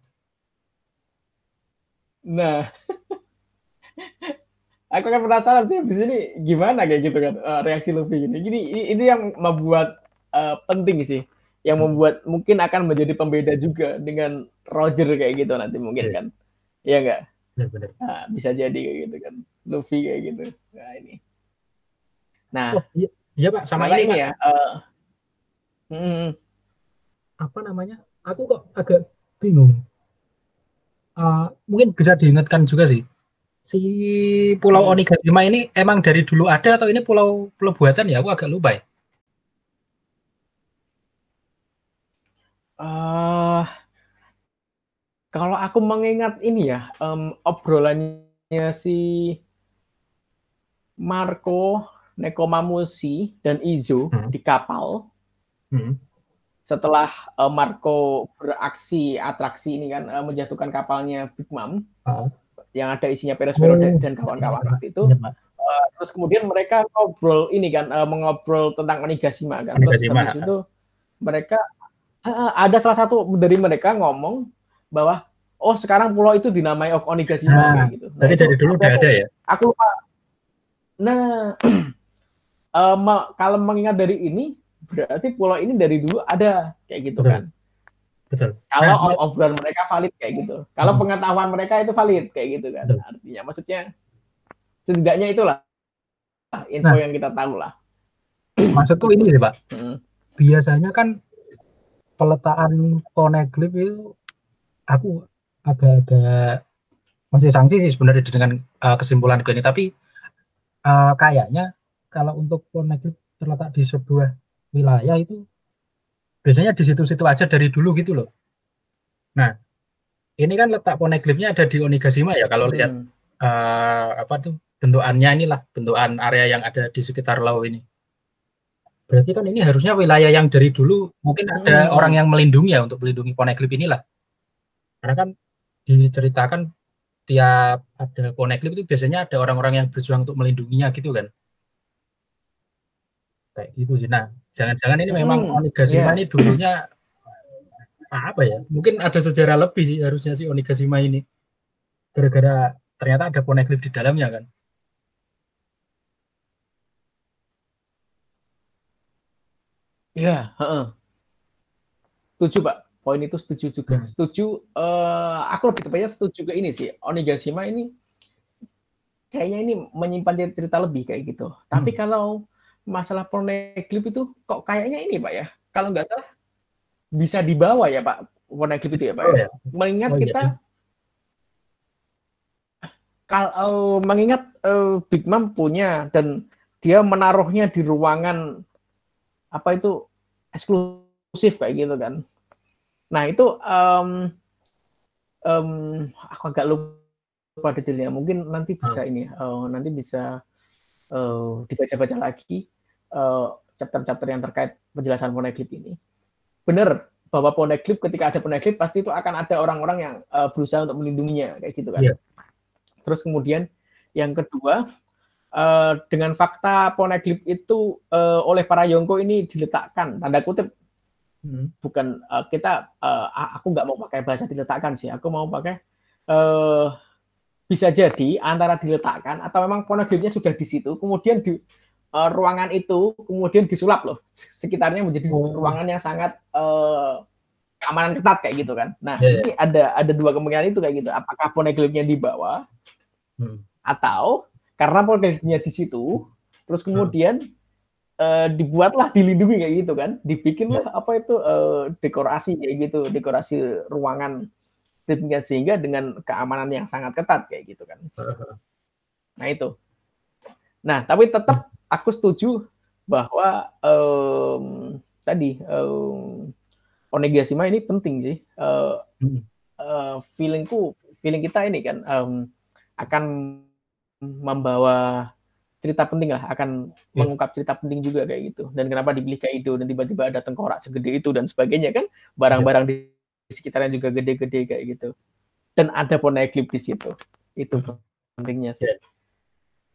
Nah, aku kan penasaran sih di sini gimana kayak gitu kan eh, reaksi Luffy ini. Jadi itu yang membuat eh, penting sih, yang Hmm. membuat mungkin akan menjadi pembeda juga dengan Roger kayak gitu nanti mungkin Iya. kan. Iya nggak? Benar-benar. Nah, bisa jadi kayak gitu kan. Luffy kayak gitu. Nah, ini. Nah, Oh, iya, iya Pak, sama ini, ini Pak. ya. eh, mm, Apa namanya? Aku kok agak bingung. Eh, mungkin bisa diingatkan juga sih. Si Pulau Hmm. Onigashima ini emang dari dulu ada atau ini pulau pulau buatan ya? Aku agak lupa ya. eh, kalau aku mengingat ini ya, em, obrolannya si Marco, Nekomamushi, dan Izo Hmm. di kapal Hmm. setelah eh, Marco beraksi atraksi ini kan eh, menjatuhkan kapalnya Big Mom. Oh. yang ada isinya Perospero Oh. dan, kawan-kawan waktu itu. Uh, terus kemudian mereka ngobrol ini kan uh, mengobrol tentang Onigashima kan. Terus Onigashima. habis itu mereka uh, ada salah satu dari mereka ngomong bahwa oh sekarang pulau itu dinamai Onigashima Nah, gitu. Tapi itu dari dulu udah ada ya. Aku lupa. Nah, me- kalau mengingat dari ini berarti pulau ini dari dulu ada kayak gitu Betul. kan. Betul. Kalau Nah, ob- obrolan mereka valid kayak gitu. Kalau Hmm. pengetahuan mereka itu valid kayak gitu kan. Betul. Artinya maksudnya setidaknya itulah info Nah. yang kita tahu lah. Maksudku ini sih, Pak. Hmm. Biasanya kan peletaan poneglyph itu aku agak-agak masih sanksi sih sebenarnya dengan uh, kesimpulan gue ini. Tapi uh, kayaknya kalau untuk poneglyph terletak di sebuah wilayah itu biasanya di situ-situ aja dari dulu gitu loh. Nah, ini kan letak poneglyphnya ada di Onigashima ya kalau lihat Hmm. eh, apa tuh bentukannya inilah bentukan area yang ada di sekitar laut ini. Berarti kan ini harusnya wilayah yang dari dulu mungkin ada Hmm. orang yang melindungi ya untuk melindungi poneglyph inilah. Karena kan diceritakan tiap ada poneglyph itu biasanya ada orang-orang yang berjuang untuk melindunginya gitu kan. Kayak gitu sih. Nah, jangan-jangan ini memang Hmm, Onigashima iya. ini dulunya apa ya? Mungkin ada sejarah lebih sih harusnya si Onigashima ini. Gara-gara ternyata ada poneglyph di dalamnya kan. Ya, heeh. Setuju, Pak. Poin itu setuju juga. Hmm. Setuju, eh, aku lebih tepatnya setuju ke ini sih. Onigashima ini kayaknya ini menyimpan cerita lebih kayak gitu. Tapi Hmm. kalau masalah poneglyph itu kok kayaknya ini, Pak ya. Kalau nggak salah bisa dibawa ya, Pak. Poneglyph itu ya, Pak. Oh ya. ya. Mengingat Oh, iya, kita kalau mengingat eh, Big Mom punya dan dia menaruhnya di ruangan apa itu eksklusif kayak gitu kan. Nah itu em, em, aku agak lupa detailnya. Mungkin nanti bisa ini, eh, nanti bisa eh, dibaca-baca lagi chapter-chapter yang terkait penjelasan poneglyph ini. Benar bahwa poneglyph ketika ada poneglyph pasti itu akan ada orang-orang yang eh, berusaha untuk melindunginya kayak gitu kan. Iya. Terus kemudian yang kedua eh, dengan fakta poneglyph itu eh, oleh para Yongko ini diletakkan tanda kutip Hmm. bukan eh, kita eh, a- aku nggak mau pakai bahasa diletakkan sih aku mau pakai eh, bisa jadi antara diletakkan atau memang poneglyphnya sudah di situ kemudian di eh, ruangan itu kemudian disulap loh. Sekitarnya menjadi Oh. ruangan yang sangat eh, keamanan ketat kayak gitu kan. Nah Iya, iya. ini ada ada dua kemungkinan itu kayak gitu. Apakah poneglyphnya dibawa Hmm. atau karena poneglyphnya di situ terus kemudian eh, dibuatlah dilindungi kayak gitu kan. Dibikinlah apa itu eh, dekorasi kayak gitu dekorasi ruangan sehingga dengan keamanan yang sangat ketat kayak gitu kan. Nah itu nah tapi tetap aku setuju bahwa em, tadi em, Onigashima ini penting sih Hmm. eh, feelingku feeling kita ini kan em, akan membawa cerita penting lah akan Ya. mengungkap cerita penting juga kayak gitu dan kenapa dipilih Kaido dan tiba-tiba ada tengkorak segede itu dan sebagainya kan barang-barang di sekitarnya juga gede-gede kayak gitu dan ada poneglyph di situ itu Hmm. pentingnya sih.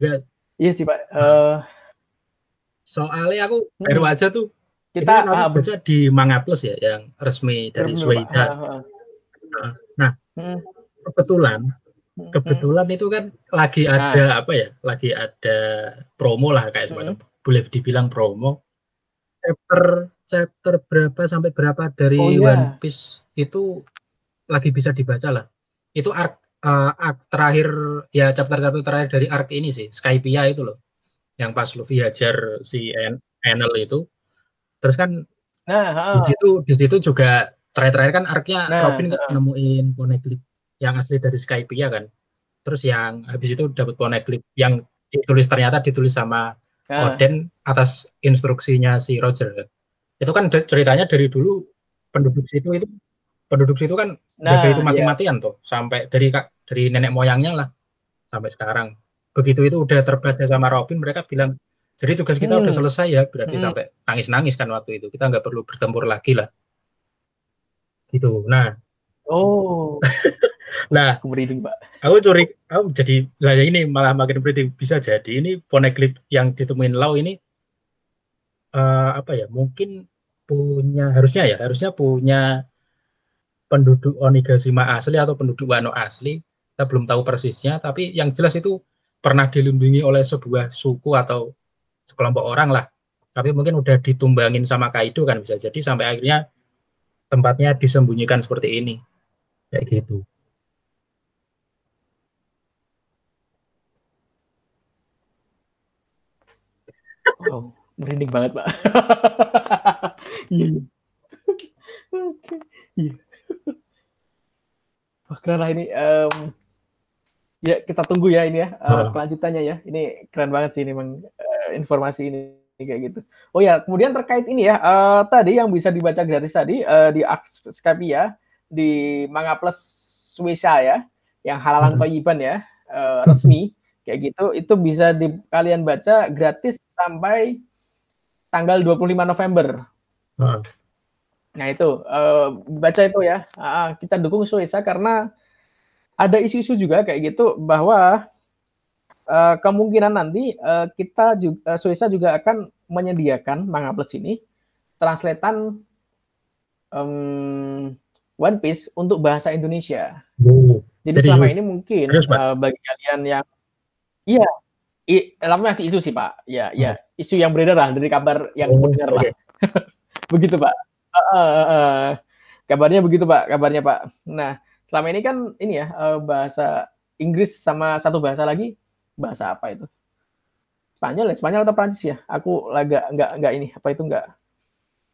Ya. Iya sih pak Eh, Soalnya aku Hmm. baru aja tuh kita ini aku ah, baca di Manga Plus ya yang resmi dari bener. Ah, ah. Nah. Hmm, Kebetulan hmm, kebetulan itu kan lagi Nah. ada apa ya? Lagi ada promo lah kayak semacam boleh dibilang promo. Chapter chapter berapa sampai berapa dari Oh, iya. One Piece itu lagi bisa dibaca lah. Itu arc, arc terakhir ya chapter-chapter terakhir dari arc ini sih, Skypiea itu loh. Yang pas Luffy hajar si En- Enel itu. Terus kan nah ah. di situ di situ juga terakhir-terakhir kan arc-nya Nah, Robin nggak ah. nemuin poneglyph yang asli dari Skypiea kan. Terus yang habis itu dapat poneglyph yang ditulis ternyata ditulis sama Nah, Oden atas instruksinya si Roger kan. Itu kan ceritanya dari dulu penduduk situ itu penduduk situ kan jaga itu iya. mati-matian tuh sampai dari kak dari nenek moyangnya lah sampai sekarang. Begitu itu udah terbaca sama Robin mereka bilang jadi tugas kita udah Hmm. selesai ya berarti Hmm. sampai nangis-nangis kan waktu itu kita nggak perlu bertempur lagi lah gitu. Nah oh nah, aku merinding, Pak. Aku curi, aku jadi lah ya ini malah makin merinding bisa jadi ini poneglyph yang ditemuin Lau ini uh, apa ya? Mungkin punya harusnya ya, harusnya punya penduduk Onigashima asli atau penduduk Wano asli. Kita belum tahu persisnya, tapi yang jelas itu pernah dilindungi oleh sebuah suku atau sekelompok orang lah. Tapi mungkin udah ditumbangin sama Kaido kan bisa jadi sampai akhirnya tempatnya disembunyikan seperti ini. Kayak gitu. Oh, merinding banget, Pak. Iya, iya. Oke, iya. Wah, keren lah ini. Um, ya, kita tunggu ya ini ya, uh, kelanjutannya ya. Ini keren banget sih ini memang uh, informasi ini kayak gitu. Oh ya, kemudian terkait ini ya, uh, tadi yang bisa dibaca gratis tadi uh, di Skype ya, di Manga Plus Suisa ya, yang halalan toyiban ya, uh, resmi kayak gitu, itu bisa di, kalian baca gratis sampai tanggal 25 November. Nah itu uh, baca itu ya. Uh, kita dukung Suisa karena ada isu-isu juga kayak gitu bahwa uh, kemungkinan nanti uh, kita juga uh, Suisa juga akan menyediakan manga plus ini translatean um, One Piece untuk bahasa Indonesia. Oh, Jadi serius? selama ini mungkin uh, bagi kalian yang iya I, lama masih isu sih Pak. Ya, hmm. ya isu yang beredar lah dari kabar yang oh, benar okay. lah. begitu Pak. Uh, uh, uh, kabarnya begitu Pak. Kabarnya Pak. Nah, selama ini kan ini ya uh, bahasa Inggris sama satu bahasa lagi bahasa apa itu? Spanyol ya, Spanyol atau Prancis ya? Aku laga nggak nggak ini apa itu nggak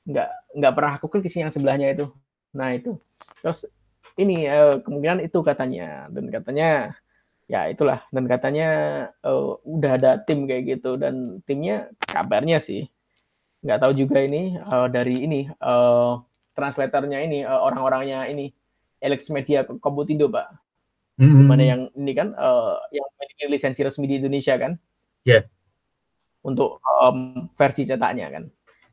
nggak nggak pernah aku klik yang sebelahnya itu. Nah itu. Terus ini uh, kemungkinan itu katanya dan katanya ya itulah dan katanya uh, udah ada tim kayak gitu dan timnya kabarnya sih nggak tahu juga ini uh, dari ini uh, translatornya ini orang-orangnya ini Alex Media Komputindo pak mm-hmm. mana yang ini kan uh, yang memiliki lisensi resmi di Indonesia kan ya yeah. untuk um, versi cetaknya kan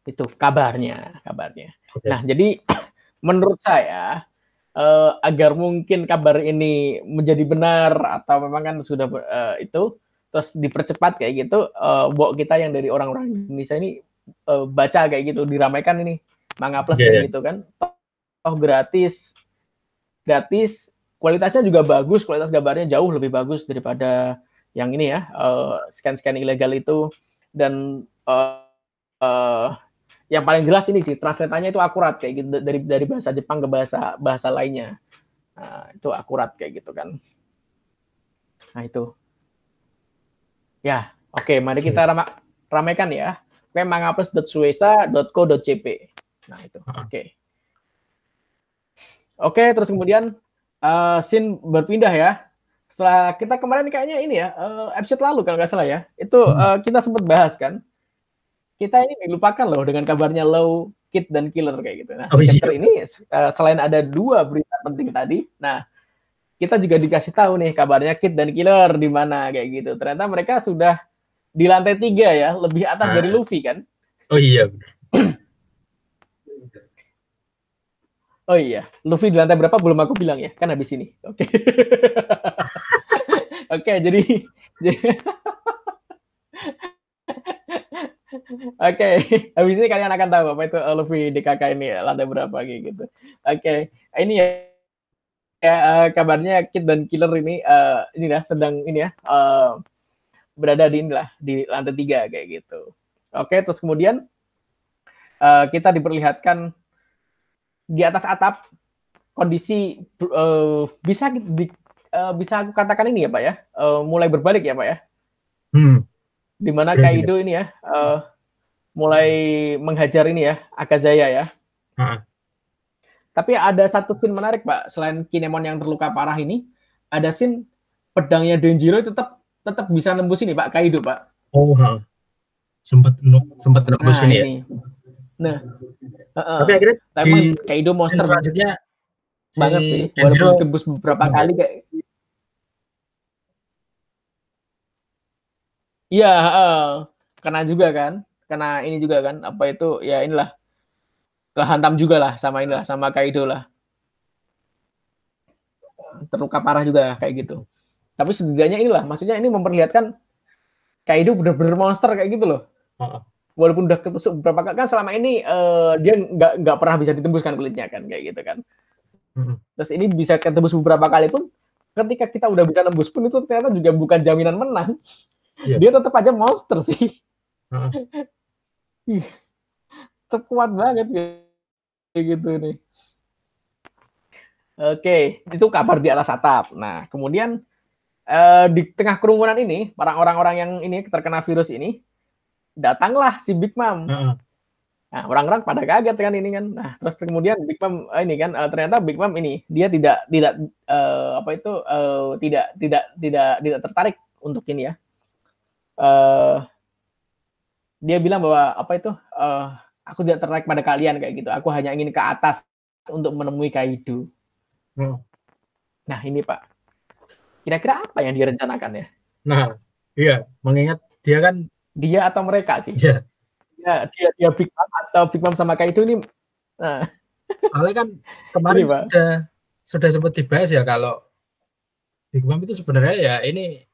itu kabarnya kabarnya okay. nah jadi menurut saya uh, agar mungkin kabar ini menjadi benar atau memang kan sudah uh, itu terus dipercepat kayak gitu uh, buat kita yang dari orang-orang Indonesia ini uh, baca kayak gitu diramaikan ini manga plus yeah. kayak gitu kan oh gratis gratis kualitasnya juga bagus kualitas gambarnya jauh lebih bagus daripada yang ini ya uh, scan scan ilegal itu. Dan uh, uh, yang paling jelas ini sih translatannya itu akurat kayak gitu dari dari bahasa Jepang ke bahasa bahasa lainnya. Nah, itu akurat kayak gitu kan. Nah itu. Ya oke okay, mari kita ram ramaikan ya. Mangapus.suesa.co.jp nah itu. Oke. okay. Oke terus kemudian uh, scene berpindah ya setelah kita kemarin kayaknya ini ya uh, episode lalu kalau nggak salah ya itu uh, kita sempat bahas kan kita ini dilupakan loh dengan kabarnya low kit dan killer kayak gitu. Nah, oh, iya. ini uh, selain ada dua berita penting tadi, nah kita juga dikasih tahu nih kabarnya kit dan killer di mana kayak gitu. Ternyata mereka sudah di lantai tiga ya, lebih atas nah. dari Luffy kan? Oh iya. Oh iya, Luffy di lantai berapa belum aku bilang ya, kan habis ini. Oke. Okay. Oke, jadi Oke, okay. habis ini kalian akan tahu apa itu Luffy DKK ini lantai berapa gitu. Oke, okay. ini ya, ya uh, kabarnya Kid dan Killer ini uh, ini ya sedang ini ya uh, berada di inilah di lantai tiga kayak gitu. Oke, okay, terus kemudian uh, kita diperlihatkan di atas atap kondisi uh, bisa di, uh, bisa aku katakan ini ya pak ya uh, mulai berbalik ya pak ya. Hmm di mana Kaido ini ya uh, mulai menghajar ini ya Akazaya ya. Hmm. Tapi ada satu scene menarik Pak, selain Kinemon yang terluka parah ini, ada scene pedangnya Denjiro tetap tetap bisa nembus ini Pak Kaido Pak. Oh, ha. sempat sempat nembus nah, ini, ya. Nah, uh, tapi akhirnya tapi di Kaido monster selanjutnya banget si sih. Walaupun tembus beberapa hmm. kali kayak Iya, uh, kena juga kan, kena ini juga kan, apa itu ya inilah kehantam juga lah sama inilah sama Kaido lah. terluka parah juga kayak gitu. Tapi setidaknya inilah, maksudnya ini memperlihatkan Kaido bener-bener monster kayak gitu loh. Heeh. Walaupun udah ketusuk beberapa kali kan selama ini eh, dia nggak nggak pernah bisa ditembuskan kulitnya kan kayak gitu kan. Mm-mm. Terus ini bisa ketembus beberapa kali pun ketika kita udah bisa nembus pun itu ternyata juga bukan jaminan menang. Iya. Dia tetap aja monster sih. Heeh. Ih, tetap kuat banget kayak gitu nih. Oke, itu kabar di atas atap. Nah, kemudian eh, di tengah kerumunan ini, para orang-orang yang ini terkena virus ini, datanglah si Big Mom. Heeh. Nah, orang-orang pada kaget kan ini kan. Nah, terus kemudian Big Mom eh, ini kan eh, ternyata Big Mom ini dia tidak tidak eh, apa itu eh, tidak tidak tidak tidak tertarik untuk ini ya. Eh dia bilang bahwa apa itu eh, aku tidak tertarik pada kalian kayak gitu. Aku hanya ingin ke atas untuk menemui Kaido. Hmm. Nah, ini Pak. Kira-kira apa yang direncanakan ya? Nah, iya, mengingat dia kan Dia atau mereka sih? ya Dia dia, dia Big Mom atau Big Mom sama Kaido ini nah, Soalnya kan kemarin Ini, Pak. sudah sudah sempat dibahas ya kalau Big Mom itu sebenarnya ya ini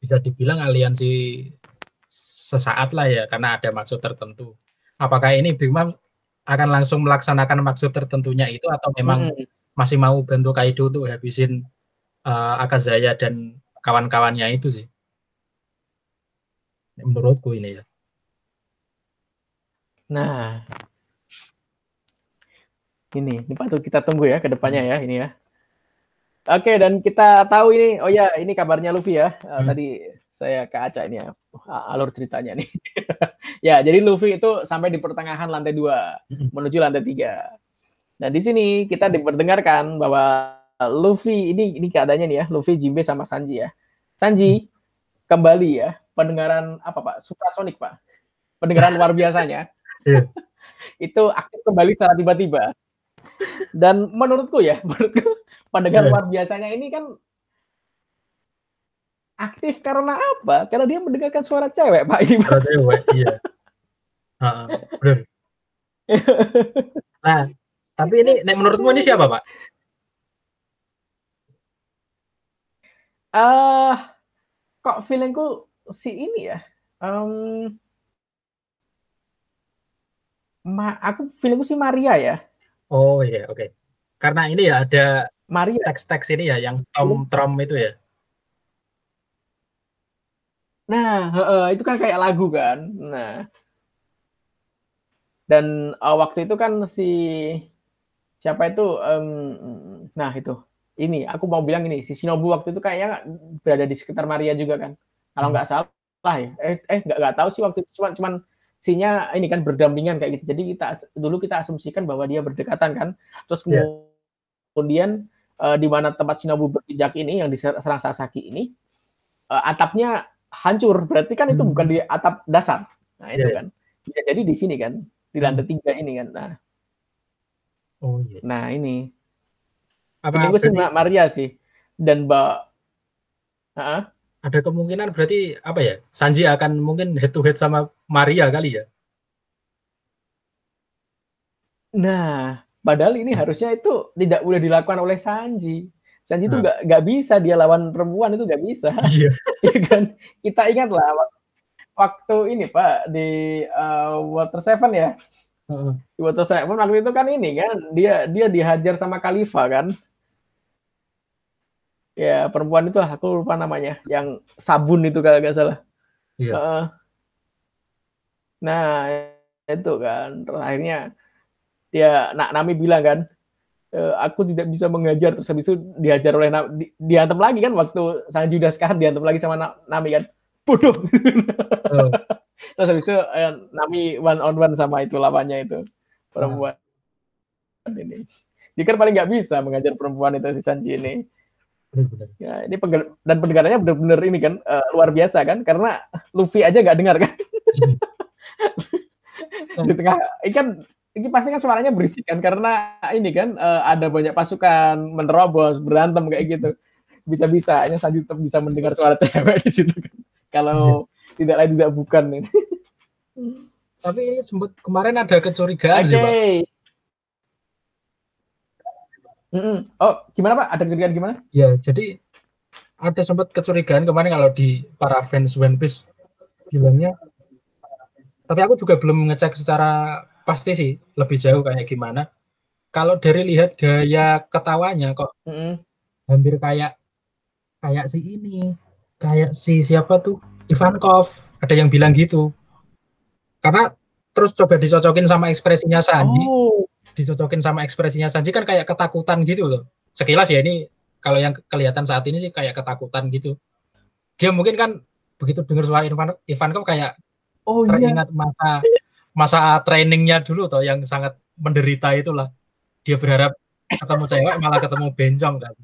bisa dibilang aliansi sesaat lah ya karena ada maksud tertentu. Apakah ini Big Mom akan langsung melaksanakan maksud tertentunya itu atau memang mm, masih mau bantu Kaido untuk habisin eh, Akazaya dan kawan-kawannya itu sih? Menurutku ini ya. Nah, ini, ini patut kita tunggu ya ke depannya ya ini ya. Oke, dan kita tahu ini, oh ya, ini kabarnya Luffy ya. Hmm. Tadi saya ke Aca ini ya, Wah, alur ceritanya nih. ya, jadi Luffy itu sampai di pertengahan lantai dua Mm-mm. menuju lantai tiga. Nah, di sini kita diperdengarkan bahwa Luffy ini ini keadaannya nih ya, Luffy, Jinbe sama Sanji ya. Sanji kembali ya, pendengaran apa Pak? Suprasonik Pak. Pendengaran luar biasanya. Iya. itu aktif kembali secara tiba-tiba. Dan menurutku ya, menurutku pendengar Iya. luar biasanya ini kan aktif karena apa? Karena dia mendengarkan suara cewek, Pak. Ini, Pak. Kalau cewek, iya. Heeh, bener. Nah, tapi ini nek menurutmu ini siapa, Pak? Eh, kok feelingku si ini ya? Em, ma aku feelingku si Maria ya. Oh iya, oke. Karena ini ya ada Maria. teks-teks ini ya yang Storm Trom itu ya. Nah, heeh, itu kan kayak lagu kan. Nah, dan eh, waktu itu kan si siapa itu? em, nah itu, ini aku mau bilang ini si Shinobu waktu itu kayaknya berada di sekitar Maria juga kan. Kalau Hmm. nggak salah ya. Eh, eh nggak nggak tahu sih waktu itu cuman cuman sinya ini kan berdampingan kayak gitu. Jadi kita dulu kita asumsikan bahwa dia berdekatan kan. Terus Iya. kemudian eh, di mana tempat Shinobu berpijak ini yang diserang Sasaki ini eh, atapnya hancur berarti kan itu Hmm. bukan di atap dasar nah itu Iya. kan bisa jadi di sini kan di lantai tiga ini kan nah Oh iya. nah ini Apa ini gue sih Mbak Maria sih dan Mbak Heeh. Ada kemungkinan berarti apa ya? Sanji akan mungkin head to head sama Maria kali ya? nah padahal ini harusnya itu tidak boleh dilakukan oleh Sanji Sanji itu Hmm. nggak nggak bisa dia lawan perempuan itu nggak bisa Iya. ya kan kita ingat lah wak- waktu ini Pak di eh, Water Seven ya Heeh. di Water Seven waktu itu kan ini kan dia dia dihajar sama Khalifa kan ya perempuan itu lah aku lupa namanya yang sabun itu kalau nggak salah. Iya. Heeh. nah itu kan terus akhirnya dia nak Nami bilang kan "Eh, aku tidak bisa mengajar. Terus habis itu dihajar oleh Nami di, diantem lagi kan waktu Sanji udah sekarang diantem lagi sama Na- Nami kan. Bodoh. Oh, terus habis itu eh, Nami one on one sama itu lawannya itu perempuan ini. Dia kan paling nggak bisa mengajar perempuan itu si Sanji ini benar-benar. ya ini pengger- dan pendengarannya benar-benar ini kan eh, luar biasa kan karena Luffy aja nggak dengar kan. Di tengah ini kan ini pasti kan suaranya berisik kan karena ini kan eh, ada banyak pasukan menerobos berantem kayak gitu. Bisa-bisanya Sanji tetap bisa mendengar suara cewek di situ kan kalau tidak lain tidak bukan ini. Tapi ini sempat kemarin ada kecurigaan oke sih, Pak. Mm -mm. Oh, gimana Pak? Ada kecurigaan gimana? Ya, jadi ada sempat kecurigaan kemarin kalau di para fans One Piece bilangnya tapi aku juga belum ngecek secara pasti sih lebih jauh kayak gimana kalau dari lihat gaya ketawanya kok mm -hmm. hampir kayak kayak si ini kayak si siapa tuh Ivankov ada yang bilang gitu karena terus coba dicocokin sama ekspresinya Sanji oh. Dicocokin sama ekspresinya Sanji kan kayak ketakutan gitu loh sekilas ya ini kalau yang kelihatan saat ini sih kayak ketakutan gitu dia mungkin kan begitu dengar suara Ivan Ivankov kayak oh, iya. teringat iya. masa masa trainingnya dulu toh yang sangat menderita itulah dia berharap ketemu cewek malah ketemu bencong kan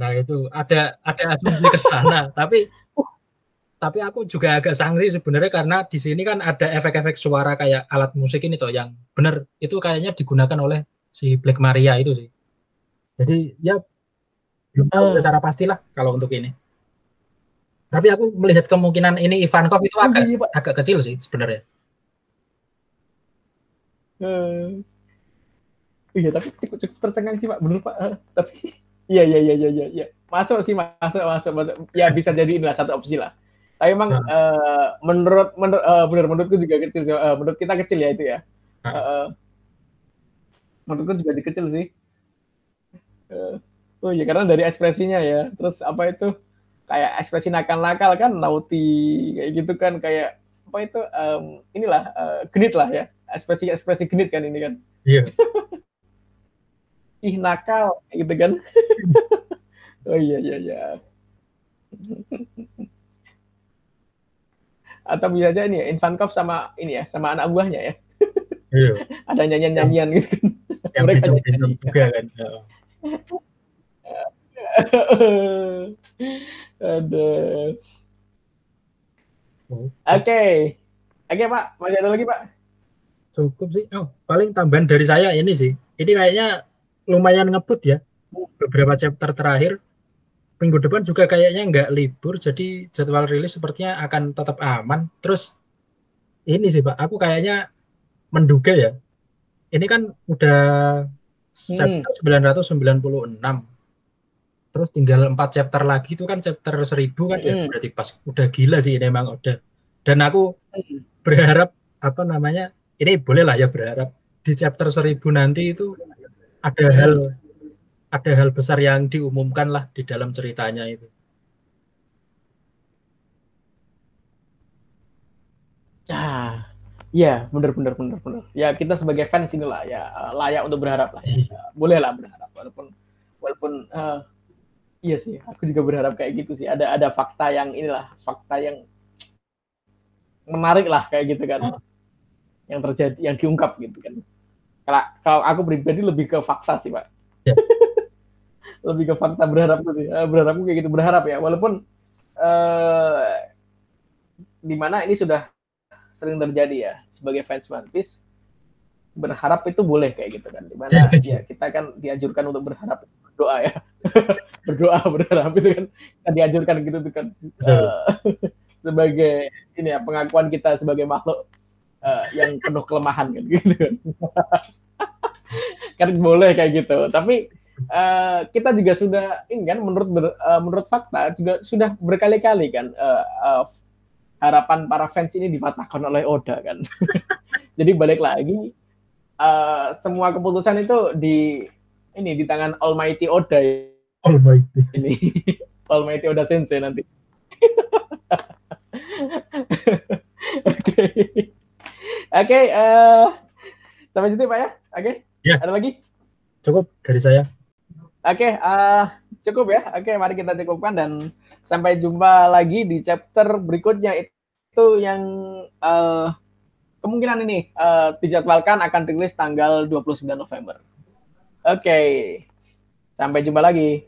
nah itu ada ada asumsi ke sana tapi tapi aku juga agak sangri sebenarnya karena di sini kan ada efek-efek suara kayak alat musik ini toh yang benar itu kayaknya digunakan oleh si Black Maria itu sih jadi ya belum tahu uh. secara pastilah kalau untuk ini tapi aku melihat kemungkinan ini Ivankov itu agak iya, agak kecil sih sebenarnya uh. Iya, tapi cukup, cukup tercengang sih, Pak. Benar, Pak. Uh, tapi iya, iya, iya, iya, iya, iya. Masuk sih, masuk, masuk, masuk. Ya bisa jadi inilah satu opsi lah. Tapi emang uh. Uh, menurut menurut uh, benar menurutku juga kecil. Uh, menurut kita kecil ya itu ya. Uh. Uh, menurutku juga kecil sih. Uh, oh iya karena dari ekspresinya ya. Terus apa itu kayak ekspresi nakal-nakal kan nauti kayak gitu kan kayak apa itu um, inilah uh, genit lah ya ekspresi ekspresi genit kan ini kan. Iya. Yeah. ih nakal gitu kan oh iya iya iya atau bisa aja ini ya Infankov sama ini ya sama anak buahnya ya. Iya. ada nyanyian nyanyian gitu kan. yang mereka juga kan ada oke. Oke pak. Masih ada lagi pak? Cukup sih. Oh paling tambahan dari saya ini sih. Ini kayaknya lumayan ngebut ya. Beberapa chapter terakhir minggu depan juga kayaknya nggak libur jadi jadwal rilis sepertinya akan tetap aman terus ini sih pak aku kayaknya menduga ya ini kan udah hmm. 996 terus tinggal empat chapter lagi itu kan chapter 1000 kan ya, hmm. ya berarti pas udah gila sih ini emang udah dan aku hmm. berharap apa namanya ini boleh lah ya berharap di chapter 1000 nanti itu ada hal ada hal besar yang diumumkan lah di dalam ceritanya itu. Ah, ya benar benar benar benar. Ya kita sebagai fans inilah ya layak untuk berharap lah. Ya. Boleh lah berharap walaupun walaupun uh, iya sih aku juga berharap kayak gitu sih. Ada ada fakta yang inilah fakta yang menarik lah kayak gitu kan. Yang terjadi yang diungkap gitu kan. Kalau kalau aku pribadi lebih ke fakta sih pak. Ya. Lebih ke fakta berharap sih. Eh, berharapku kayak gitu berharap ya. Walaupun uh, di mana ini sudah sering terjadi ya sebagai fans One Piece berharap itu boleh kayak gitu kan. Di mana ya, ya kita kan dianjurkan untuk berharap berdoa ya. berdoa berharap itu kan, kan dianjurkan gitu tuh kan. Uh, sebagai ini ya pengakuan kita sebagai makhluk uh, yang penuh kelemahan kan gitu kan. kan boleh kayak gitu. Tapi uh, kita juga sudah ini kan menurut ber, uh, menurut fakta juga sudah berkali-kali kan uh, uh, harapan para fans ini dipatahkan oleh Oda kan. Jadi balik lagi uh, semua keputusan itu di ini di tangan Almighty Oda Almighty ini Almighty Oda Sensei nanti. Oke. Oke, sampai situ Pak ya. Oke. Okay. Ya. Ada lagi? Cukup dari saya. Oke, okay, uh, cukup ya. Oke, okay, mari kita cukupkan dan sampai jumpa lagi di chapter berikutnya itu yang uh, kemungkinan ini uh, dijadwalkan akan rilis tanggal 29 November. Oke. Okay. Sampai jumpa lagi.